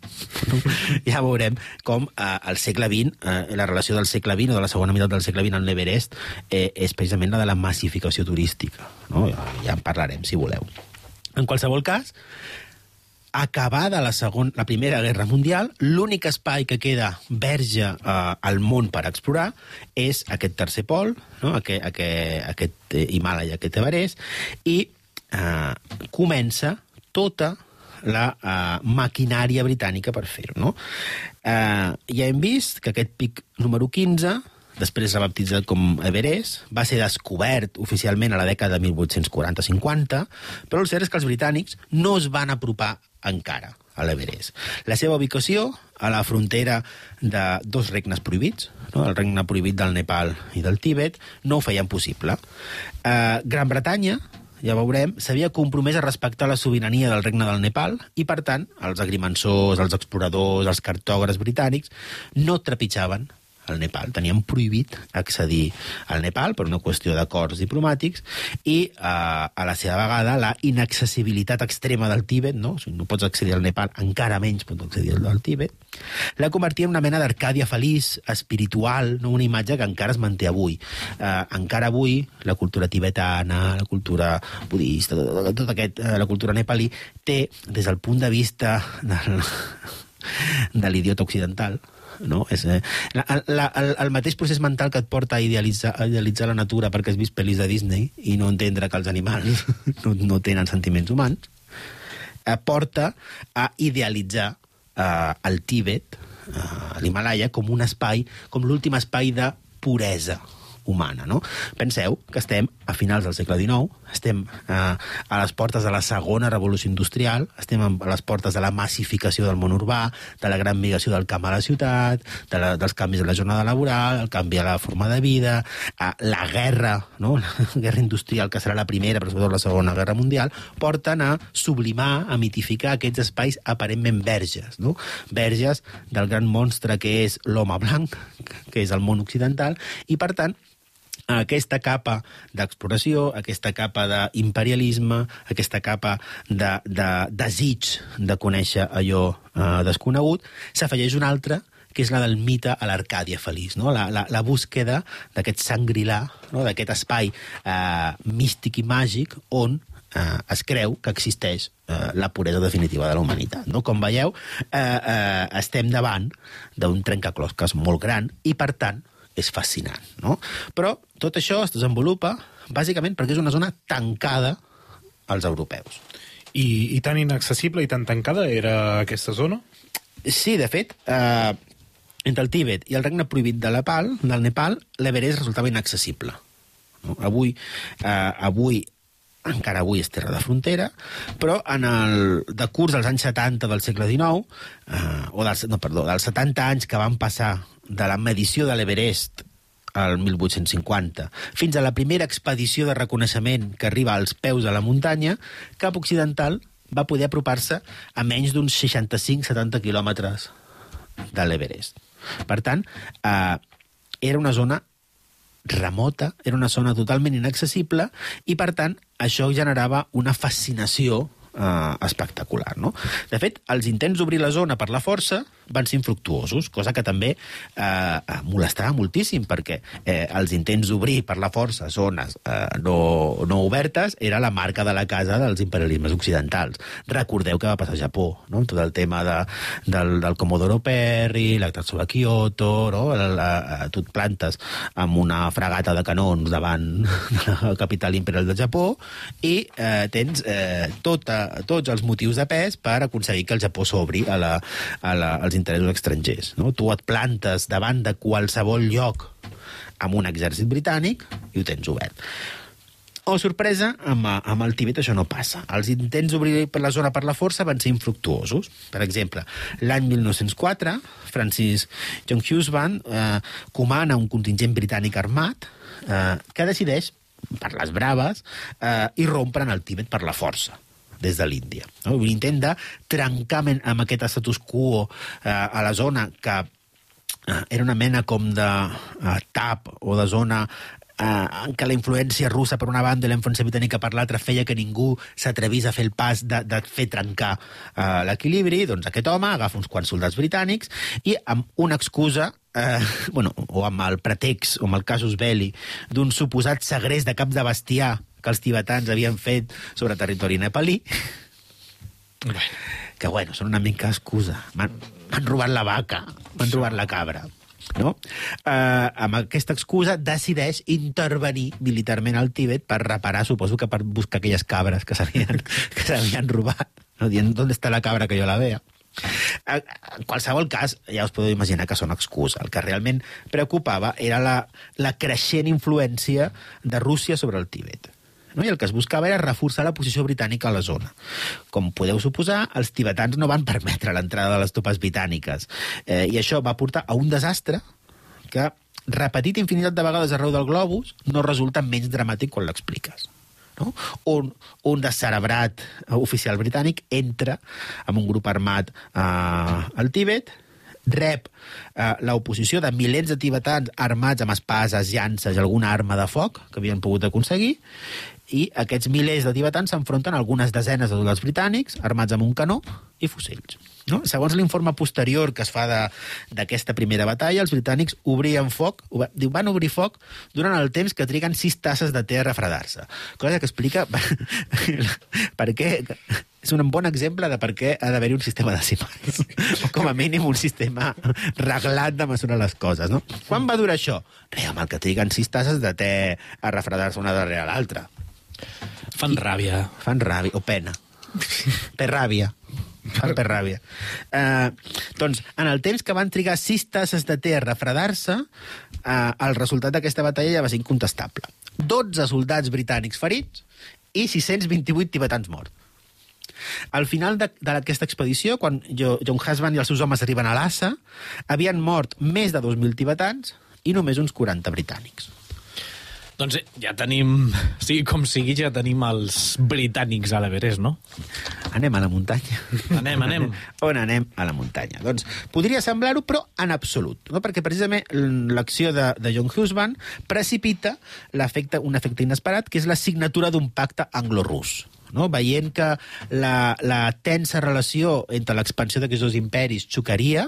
no? ja veurem com uh, al segle XX, uh, la relació del segle XX o de la segona meitat del segle XX amb l'Everest eh, és precisament la de la massificació turística. No? Ja, ja en parlarem, si voleu. En qualsevol cas, acabada la, segon, la Primera Guerra Mundial, l'únic espai que queda verge eh, al món per explorar és aquest tercer pol, no? aquest, aquest, aquest eh, Himàlaia, aquest Everest, i eh, comença tota la eh, maquinària britànica per fer-ho. No? Eh, ja hem vist que aquest pic número 15 després rebaptitzat com Everest, va ser descobert oficialment a la dècada de 1840-50, però el cert és que els britànics no es van apropar encara a l'Everest. La seva ubicació a la frontera de dos regnes prohibits, no? el regne prohibit del Nepal i del Tíbet, no ho feien possible. Eh, Gran Bretanya, ja veurem, s'havia compromès a respectar la sobirania del regne del Nepal i, per tant, els agrimensors, els exploradors, els cartògrafs britànics no trepitjaven al Nepal. Tenien prohibit accedir al Nepal per una qüestió d'acords diplomàtics i, eh, a la seva vegada, la inaccessibilitat extrema del Tíbet, no? O sigui, no pots accedir al Nepal, encara menys pots accedir al Tíbet, la convertia en una mena d'Arcàdia feliç, espiritual, no? una imatge que encara es manté avui. Eh, encara avui, la cultura tibetana, la cultura budista, tot, aquest, eh, la cultura nepalí, té, des del punt de vista del, de l'idiota occidental, no? És, eh, la, la, el, el mateix procés mental que et porta a idealitzar, a idealitzar la natura perquè has vist pel·lis de Disney i no entendre que els animals no, no tenen sentiments humans, eh, porta a idealitzar eh, el Tíbet, eh, l'Himalaya, com un espai, com l'últim espai de puresa humana. No? Penseu que estem a finals del segle XIX, estem eh, a les portes de la segona revolució industrial, estem a les portes de la massificació del món urbà, de la gran migració del camp a la ciutat, de la, dels canvis de la jornada laboral, el canvi a la forma de vida, eh, la guerra, no? la guerra industrial, que serà la primera, però sobretot la segona guerra mundial, porten a sublimar, a mitificar aquests espais aparentment verges, no? verges del gran monstre que és l'home blanc, que és el món occidental, i per tant, aquesta capa d'exploració, aquesta capa d'imperialisme, aquesta capa de, de desig de conèixer allò eh, desconegut, s'afegeix una altra que és la del mite a l'Arcàdia feliç, no? la, la, la búsqueda d'aquest sangrilà, no? d'aquest espai eh, místic i màgic on eh, es creu que existeix eh, la puresa definitiva de la humanitat. No? Com veieu, eh, eh, estem davant d'un trencaclosques molt gran i, per tant, és fascinant. No? Però tot això es desenvolupa bàsicament perquè és una zona tancada als europeus. I, I tan inaccessible i tan tancada era aquesta zona? Sí, de fet, eh, entre el Tíbet i el regne prohibit de Nepal, del Nepal, l'Everest resultava inaccessible. No? Avui, eh, avui encara avui és terra de frontera, però en el de curs dels anys 70 del segle XIX, eh, o dels, no, perdó, dels 70 anys que van passar de la medició de l'Everest al 1850, fins a la primera expedició de reconeixement que arriba als peus de la muntanya, Cap Occidental va poder apropar-se a menys d'uns 65-70 quilòmetres de l'Everest. Per tant, eh, era una zona remota, era una zona totalment inaccessible i, per tant, això generava una fascinació eh, espectacular. No? De fet, els intents d'obrir la zona per la força van ser infructuosos, cosa que també eh, molestava moltíssim, perquè eh, els intents d'obrir per la força zones eh, no, no obertes era la marca de la casa dels imperialismes occidentals. Recordeu que va passar a Japó, no? tot el tema de, del, del Comodoro Perry, l'actat sobre Kyoto, no? la, la, tu et plantes amb una fragata de canons davant de la capital imperial del Japó i eh, tens eh, tota, tots els motius de pes per aconseguir que el Japó s'obri a la, a la, als interessos estrangers. No? Tu et plantes davant de qualsevol lloc amb un exèrcit britànic i ho tens obert. Oh, sorpresa, amb, amb el Tibet això no passa. Els intents d'obrir per la zona per la força van ser infructuosos. Per exemple, l'any 1904, Francis John Hughes Band eh, comana un contingent britànic armat eh, que decideix, per les braves, eh, irrompre en el Tibet per la força des de l'Índia. No? Un intent de trencar amb aquest status quo eh, a la zona que eh, era una mena com de eh, tap o de zona eh, en què la influència russa per una banda i la influència britànica per l'altra feia que ningú s'atrevís a fer el pas de, de fer trencar eh, l'equilibri, doncs aquest home agafa uns quants soldats britànics i amb una excusa eh, bueno, o amb el pretext, o amb el casus belli, d'un suposat segrest de cap de bestiar que els tibetans havien fet sobre territori nepalí, que, bueno, són una mica excusa. M'han robat la vaca, m'han robat la cabra. No? Eh, amb aquesta excusa decideix intervenir militarment al Tíbet per reparar, suposo que per buscar aquelles cabres que s'havien robat, no? dient, ¿dónde està la cabra que jo la vea? Eh, En qualsevol cas, ja us podeu imaginar que són excusa. El que realment preocupava era la, la creixent influència de Rússia sobre el Tíbet. No? I el que es buscava era reforçar la posició britànica a la zona. Com podeu suposar, els tibetans no van permetre l'entrada de les tropes britàniques. Eh, I això va portar a un desastre que, repetit infinitat de vegades arreu del globus, no resulta menys dramàtic quan l'expliques. No? Un, un descerebrat oficial britànic entra amb un grup armat eh, al Tíbet, rep eh, l'oposició de milers de tibetans armats amb espases, llances i alguna arma de foc que havien pogut aconseguir, i aquests milers de tibetans s'enfronten a algunes desenes de soldats britànics armats amb un canó i fusells. No? Segons l'informe posterior que es fa d'aquesta primera batalla, els britànics obrien foc, diu, van obrir foc durant el temps que triguen sis tasses de te a refredar-se. Cosa que explica per què és un bon exemple de per què ha d'haver-hi un sistema decimal. o com a mínim un sistema reglat de mesurar les coses. No? Quan va durar això? Re, amb el que triguen sis tasses de te a refredar-se una darrere l'altra. Fan ràbia. Fan ràbia, o pena. Per ràbia. Fan per ràbia. Eh, doncs, en el temps que van trigar sis tasses de te a refredar-se, eh, el resultat d'aquesta batalla ja va ser incontestable. 12 soldats britànics ferits i 628 tibetans morts. Al final d'aquesta expedició, quan Jo- John Husband i els seus homes arriben a Lhasa, havien mort més de 2.000 tibetans i només uns 40 britànics. Doncs eh, ja tenim, sigui com sigui, ja tenim els britànics a l'Everest, no? Anem a la muntanya. Anem, anem. On anem? A la muntanya. Doncs podria semblar-ho, però en absolut. No? Perquè precisament l'acció de, de John Husband precipita l'efecte un efecte inesperat, que és la signatura d'un pacte anglo-rus. No? Veient que la, la tensa relació entre l'expansió d'aquests dos imperis xocaria,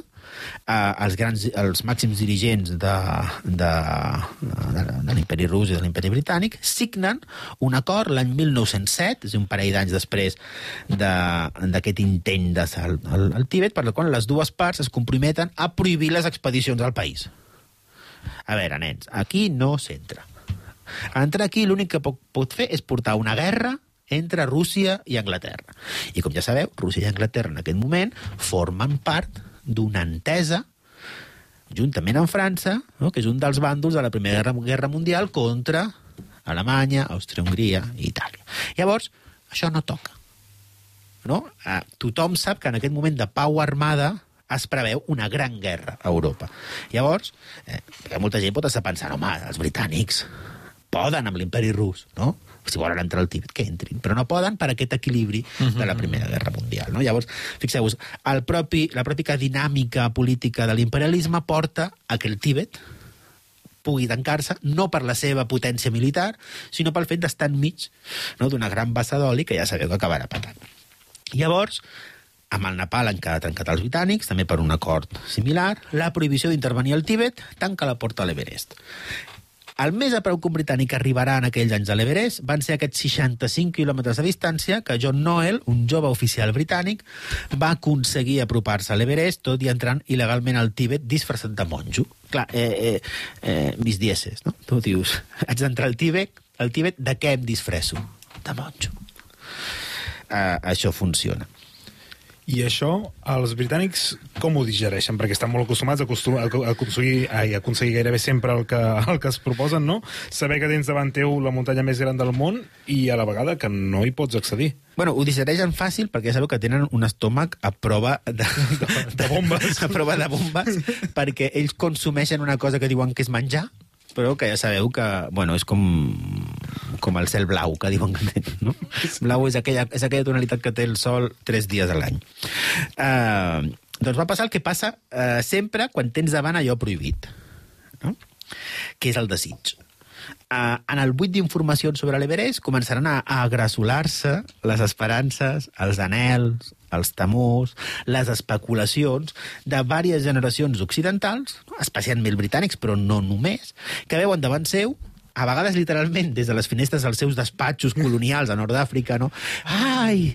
eh, els, grans, els màxims dirigents de, de, de, de l'imperi rus i de l'imperi britànic signen un acord l'any 1907, és un parell d'anys després de- d'aquest intent de salt al, al Tíbet, per la qual les dues parts es comprometen a prohibir les expedicions al país. A veure, nens, aquí no s'entra. Entrar aquí l'únic que pot, pot fer és portar una guerra entre Rússia i Anglaterra. I com ja sabeu, Rússia i Anglaterra en aquest moment formen part d'una entesa juntament amb França, no? que és un dels bàndols de la Primera Guerra, Guerra Mundial contra Alemanya, Àustria-Hongria i Itàlia. Llavors, això no toca. No? Eh, tothom sap que en aquest moment de pau armada es preveu una gran guerra a Europa. Llavors, eh, molta gent pot estar pensant, home, els britànics poden amb l'imperi rus, no? Si volen entrar al Tíbet, que entrin. Però no poden per aquest equilibri de la Primera Guerra Mundial. No? Llavors, fixeu-vos, el propi, la pròpia dinàmica política de l'imperialisme porta a que el Tíbet pugui tancar-se, no per la seva potència militar, sinó pel fet d'estar enmig no, d'una gran bassa d'oli que ja sabeu que acabarà patant. Llavors, amb el Nepal han quedat trencats els britànics, també per un acord similar, la prohibició d'intervenir al Tíbet tanca la porta a l'Everest. El més a preu que un britànic arribarà en aquells anys a l'Everest van ser aquests 65 quilòmetres de distància que John Noel, un jove oficial britànic, va aconseguir apropar-se a l'Everest, tot i entrant il·legalment al Tíbet disfressat de monjo. Clar, eh, eh, eh, mis dieces, no? Tu dius, haig d'entrar al Tíbet, al Tíbet de què em disfresso? De monjo. Uh, això funciona. I això, els britànics com ho digereixen? Perquè estan molt acostumats a, acostum a, a, aconseguir, ai, a aconseguir gairebé sempre el que, el que es proposen, no? Saber que tens davant teu la muntanya més gran del món i a la vegada que no hi pots accedir. Bueno, ho digereixen fàcil perquè ja sabeu que tenen un estómac a prova de, de, de bombes. a prova de bombes, perquè ells consumeixen una cosa que diuen que és menjar, però que ja sabeu que, bueno, és com, com el cel blau, que diuen que tenen, no? Blau és aquella, és aquella tonalitat que té el sol tres dies a l'any. Uh, doncs va passar el que passa uh, sempre quan tens davant allò prohibit, no? que és el desig. Uh, en el buit d'informacions sobre l'Everest començaran a, a agressolar-se les esperances, els anels, els temors, les especulacions de diverses generacions occidentals, especialment britànics, però no només, que veuen davant seu a vegades literalment des de les finestres dels seus despatxos colonials a Nord d'Àfrica, no? Ai,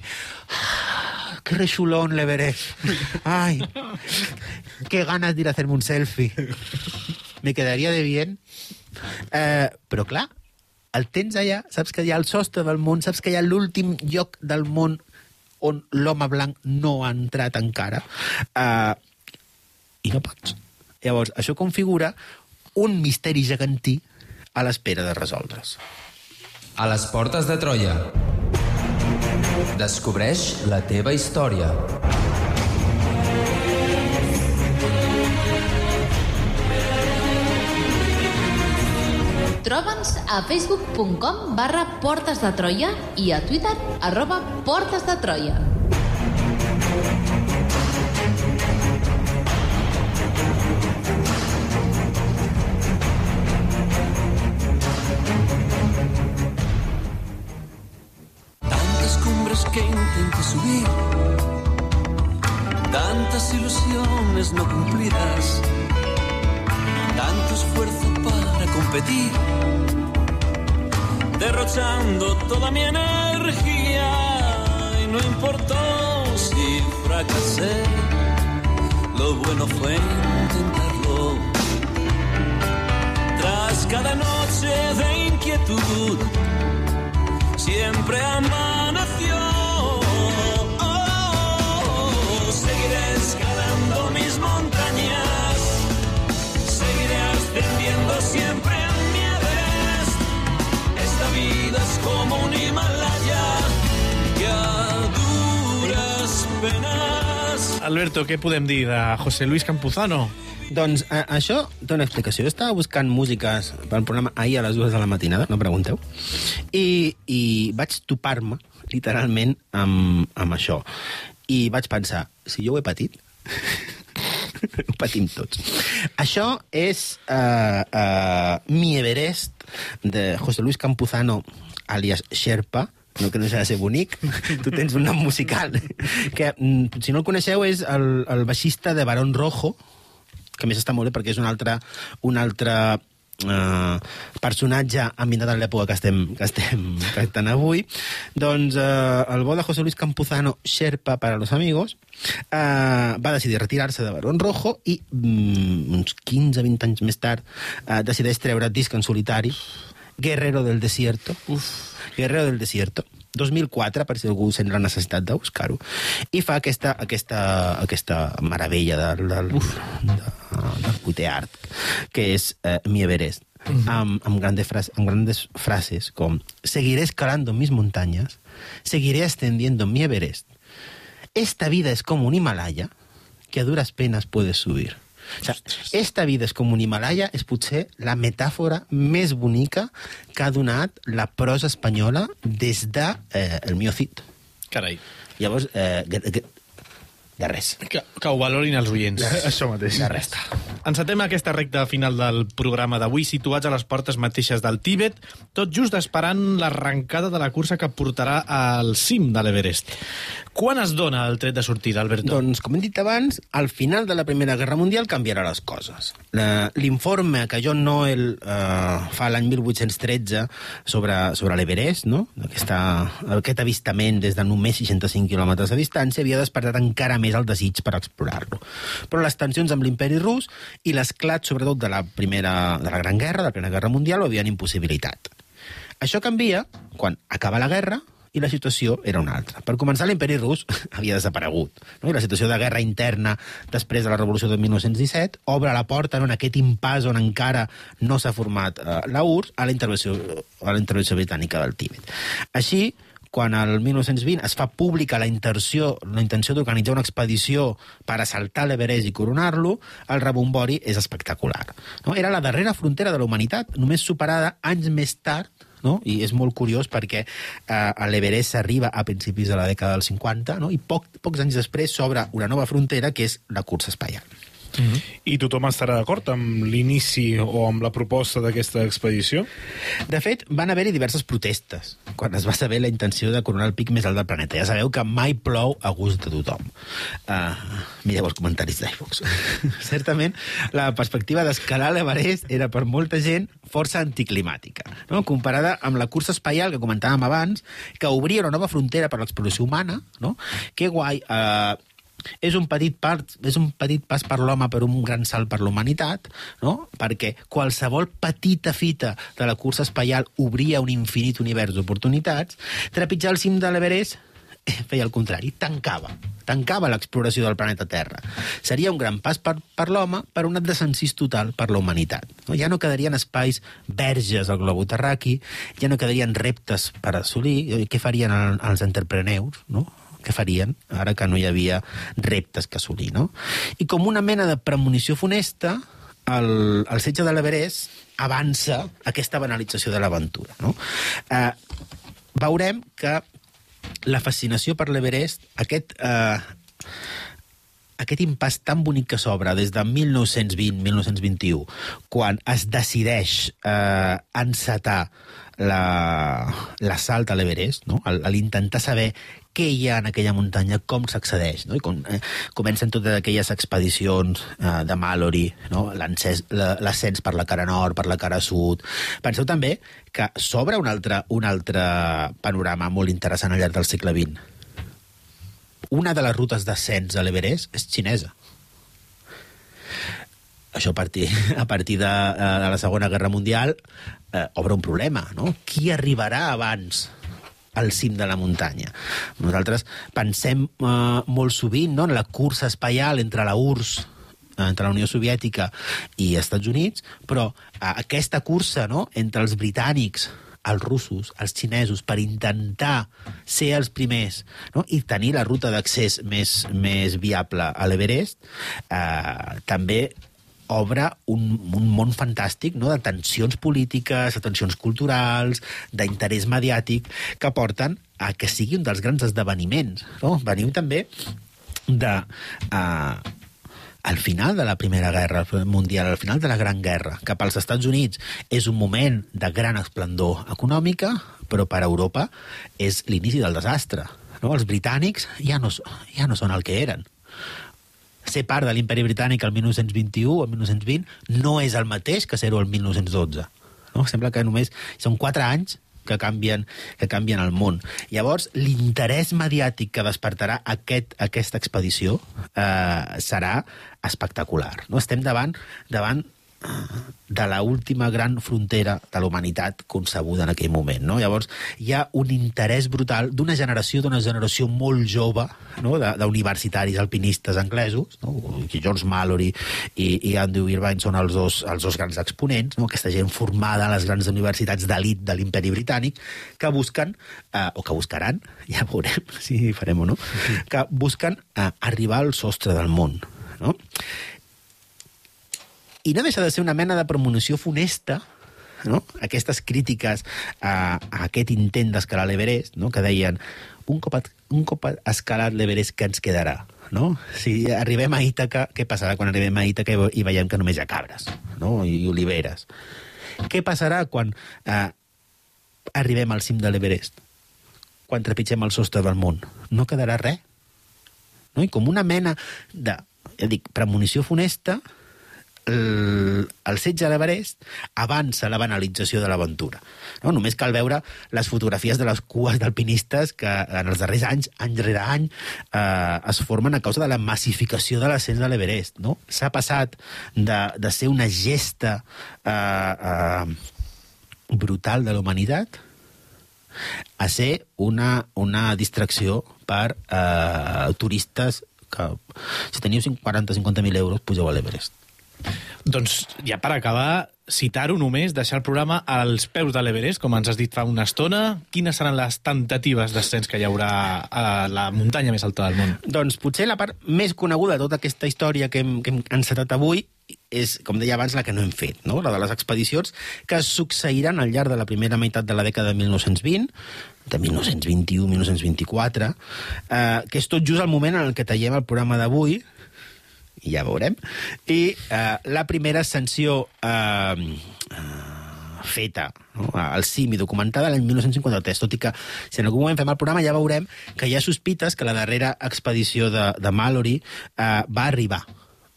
qué rechulón l'Everest. Ay, qué ganas de ir a hacerme un selfie. Me quedaría de bien. Eh, però clar, el tens allà, saps que hi ha el sostre del món, saps que hi ha l'últim lloc del món on l'home blanc no ha entrat encara, eh, i no pots. Llavors, això configura un misteri gegantí a l'espera de resoldre's. A les portes de Troia. Descobreix la teva història. Troba'ns a facebook.com barra Portes de Troia i a Twitter arroba Portes de Troia. Tantas cumbres que intenté subir, tantas ilusiones no cumplidas, tanto esfuerzo para competir, derrochando toda mi energía y no importó si fracasé, lo bueno fue intentarlo. Tras cada noche de inquietud, siempre amaneció. Es como un Himalaya que a duras penas. Alberto, què podem dir de José Luis Campuzano? Doncs eh, això té una explicació. Jo estava buscant músiques pel programa ahir a les dues de la matinada, no pregunteu, i, i vaig topar-me, literalment, amb, amb això. I vaig pensar, si jo ho he patit, ho patim tots. Això és uh, uh, Mi Everest, de José Luis Campuzano, alias Sherpa, no que no s'ha de ser bonic, tu tens un nom musical, que, mm, si no el coneixeu, és el, el baixista de Barón Rojo, que més està molt bé perquè és un altre, un altre eh, personatge ambientat en l'època que estem, que estem tractant avui, doncs eh, el bo de José Luis Campuzano, Sherpa para los amigos, eh, va decidir retirar-se de Barón Rojo i mm, uns 15-20 anys més tard eh, decideix treure disc en solitari, Guerrero del Desierto, Uf. Guerrero del Desierto, 2004, per si algú sent la necessitat de buscar-ho, i fa aquesta, aquesta, aquesta meravella del, del, de, del cuité art, que és eh, Mi Everest, uh -huh. amb, amb, grandes frases, amb grandes frases com Seguiré escalando mis montañas, seguiré ascendiendo mi Everest, esta vida es como un Himalaya que a duras penas puedes subir. O sea, esta vida és com un Himalaya és potser la metàfora més bonica que ha donat la prosa espanyola des de eh, el Miocid. Carai. Llavors, eh, de, de, de res. Que, que ho valorin els oients. Això mateix. De res. Encetem aquesta recta final del programa d'avui, situats a les portes mateixes del Tíbet, tot just esperant l'arrencada de la cursa que portarà al cim de l'Everest. Quan es dona el tret de sortida, Alberto? Doncs, com hem dit abans, al final de la Primera Guerra Mundial canviarà les coses. L'informe que John Noel eh, fa l'any 1813 sobre, sobre l'Everest, no? Aquesta, aquest avistament des de només 65 quilòmetres de distància, havia despertat encara més el desig per explorar-lo. Però les tensions amb l'imperi rus i l'esclat, sobretot, de la, primera, de la Gran Guerra, de la Primera Guerra Mundial, ho havien impossibilitat. Això canvia quan acaba la guerra i la situació era una altra. Per començar, l'imperi rus havia desaparegut. No? I la situació de guerra interna després de la revolució de 1917 obre la porta no, en aquest impàs on encara no s'ha format eh, la URSS a la, intervenció, a la intervenció britànica del Tíbet. Així, quan el 1920 es fa pública la intenció, la intenció d'organitzar una expedició per assaltar l'Everest i coronar-lo, el rebombori és espectacular. No? Era la darrera frontera de la humanitat, només superada anys més tard no? i és molt curiós perquè eh, a l'Everest s'arriba a principis de la dècada dels 50 no? i poc, pocs anys després s'obre una nova frontera que és la cursa espacial. Mm -hmm. I tothom estarà d'acord amb l'inici o amb la proposta d'aquesta expedició? De fet, van haver-hi diverses protestes quan es va saber la intenció de coronar el pic més alt del planeta. Ja sabeu que mai plou a gust de tothom. Uh, mireu els comentaris d'iVox. Certament, la perspectiva d'escalar l'Everest era per molta gent força anticlimàtica, no? comparada amb la cursa espacial que comentàvem abans, que obria una nova frontera per l'exploració humana. No? Que guai... Uh, és un petit part, és un petit pas per l'home per un gran salt per la humanitat, no? perquè qualsevol petita fita de la cursa espacial obria un infinit univers d'oportunitats, trepitjar el cim de l'Everest eh, feia el contrari, tancava tancava l'exploració del planeta Terra. Seria un gran pas per, per l'home per un desencís total per la humanitat. No? Ja no quedarien espais verges al globo terraqui, ja no quedarien reptes per assolir. Eh, Què farien el, els entrepreneurs, no? Què farien ara que no hi havia reptes que assolir, no? I com una mena de premonició funesta, el, el setge de l'Everest avança aquesta banalització de l'aventura, no? Eh, veurem que la fascinació per l'Everest, aquest... Eh, aquest impàs tan bonic que s'obre des de 1920-1921, quan es decideix eh, encetar l'assalt a l'Everest, no? l'intentar saber què hi ha en aquella muntanya, com s'accedeix, no? I com, eh, comencen totes aquelles expedicions eh, de Mallory, no? La- l'ascens per la cara nord, per la cara sud... Penseu també que s'obre un altre, un altre panorama molt interessant al llarg del segle XX. Una de les rutes d'ascens a l'Everest és xinesa. Això a partir, a partir de, eh, de la Segona Guerra Mundial eh, obre un problema, no? Qui arribarà abans al cim de la muntanya. Nosaltres pensem eh, molt sovint no, en la cursa espacial entre la URSS eh, entre la Unió Soviètica i Estats Units, però eh, aquesta cursa no, entre els britànics, els russos, els xinesos, per intentar ser els primers no, i tenir la ruta d'accés més, més viable a l'Everest, eh, també obre un, un món fantàstic no? de tensions polítiques, de tensions culturals, d'interès mediàtic, que porten a que sigui un dels grans esdeveniments. No? Venim també de... Uh, al final de la Primera Guerra Mundial, al final de la Gran Guerra, que pels Estats Units és un moment de gran esplendor econòmica, però per a Europa és l'inici del desastre. No? Els britànics ja no, ja no són el que eren ser part de l'imperi britànic el 1921 o el 1920 no és el mateix que ser-ho el 1912. No? Sembla que només són quatre anys que canvien, que canvien el món. Llavors, l'interès mediàtic que despertarà aquest, aquesta expedició eh, serà espectacular. No? Estem davant, davant de la última gran frontera de la humanitat concebuda en aquell moment. No? Llavors, hi ha un interès brutal d'una generació, d'una generació molt jove, no? de- d'universitaris alpinistes anglesos, no? que George Mallory i, i Andrew Irvine són els dos, els dos grans exponents, no? aquesta gent formada a les grans universitats d'elit de l'imperi britànic, que busquen, eh, o que buscaran, ja veurem si farem o no, que busquen eh, arribar al sostre del món no? I no deixa de ser una mena de premonició funesta no? aquestes crítiques a, a aquest intent d'escalar l'Everest, no? que deien un cop, un cop escalat l'Everest, què ens quedarà? No? Si arribem a Ítaca, què passarà quan arribem a Ítaca i, veiem que només hi ha cabres no? I, i oliveres? Què passarà quan eh, arribem al cim de l'Everest? Quan trepitgem el sostre del món? No quedarà res? No? I com una mena de, ja dic, premonició funesta, el, el setge de l'Everest avança la banalització de l'aventura. No? Només cal veure les fotografies de les cues d'alpinistes que en els darrers anys, any rere any, eh, es formen a causa de la massificació de l'ascens de l'Everest. No? S'ha passat de, de ser una gesta eh, eh, brutal de la humanitat a ser una, una distracció per eh, turistes que si teniu 40-50.000 euros pugeu a l'Everest. Doncs ja per acabar, citar-ho només, deixar el programa als peus de l'Everest, com ens has dit fa una estona. Quines seran les tentatives d'ascens que hi haurà a la muntanya més alta del món? Doncs potser la part més coneguda de tota aquesta història que hem, que hem encetat avui és, com deia abans, la que no hem fet, no? la de les expedicions que succeiran al llarg de la primera meitat de la dècada de 1920, de 1921-1924, eh, que és tot just el moment en el que tallem el programa d'avui, ja veurem. I eh, la primera ascensió eh, eh, feta no? al cim i documentada l'any 1953, tot i que si en algun moment fem el programa ja veurem que hi ha sospites que la darrera expedició de, de Mallory eh, va arribar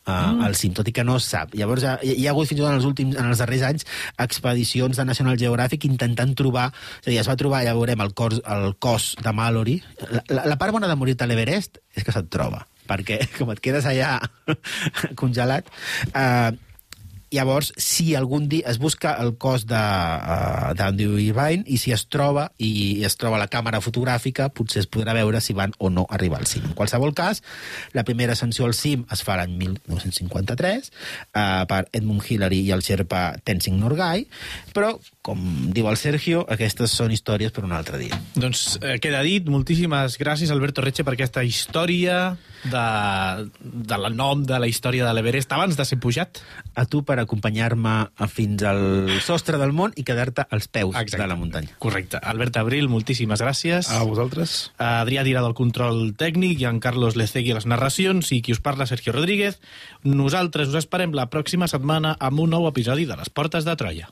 Uh, mm. al cim, tot i que no es sap. Llavors, hi ha, hi ha hagut fins i tot en els, últims, en els darrers anys expedicions de National Geographic intentant trobar... És a dir, es va trobar, ja veurem, el cos, el cos de Mallory. La, la, la part bona de morir a l'Everest és que se't troba perquè com et quedes allà congelat... Eh, llavors, si algun dia es busca el cos d'Andrew uh, Irvine i si es troba i es troba la càmera fotogràfica, potser es podrà veure si van o no arribar al cim. En qualsevol cas, la primera ascensió al cim es fa l'any 1953 uh, per Edmund Hillary i el xerpa Tenzing Norgay, però, com diu el Sergio, aquestes són històries per un altre dia. Doncs eh, queda dit. Moltíssimes gràcies, Alberto Retxe, per aquesta història de, de la nom de la història de l'Everest abans de ser pujat. A tu per acompanyar-me fins al sostre del món i quedar-te als peus Exacte. de la muntanya. Correcte. Albert Abril, moltíssimes gràcies. A vosaltres. Adrià Dira del control tècnic i en Carlos Lecegui a les narracions i qui us parla, Sergio Rodríguez. Nosaltres us esperem la pròxima setmana amb un nou episodi de Les Portes de Troia.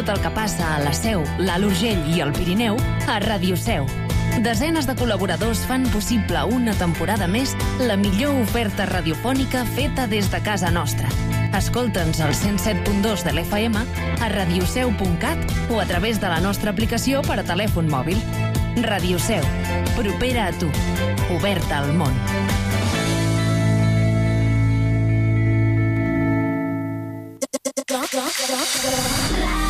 tot el que passa a la Seu, l'Alt Urgell i el Pirineu a Ràdio Seu. Desenes de col·laboradors fan possible una temporada més la millor oferta radiofònica feta des de casa nostra. Escolta'ns al 107.2 de l'FM, a radioseu.cat o a través de la nostra aplicació per a telèfon mòbil. Ràdio Seu, propera a tu, oberta al món. Radio Seu.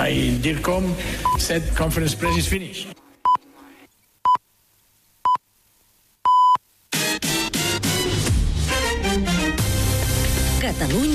My dear com said conference press is finished.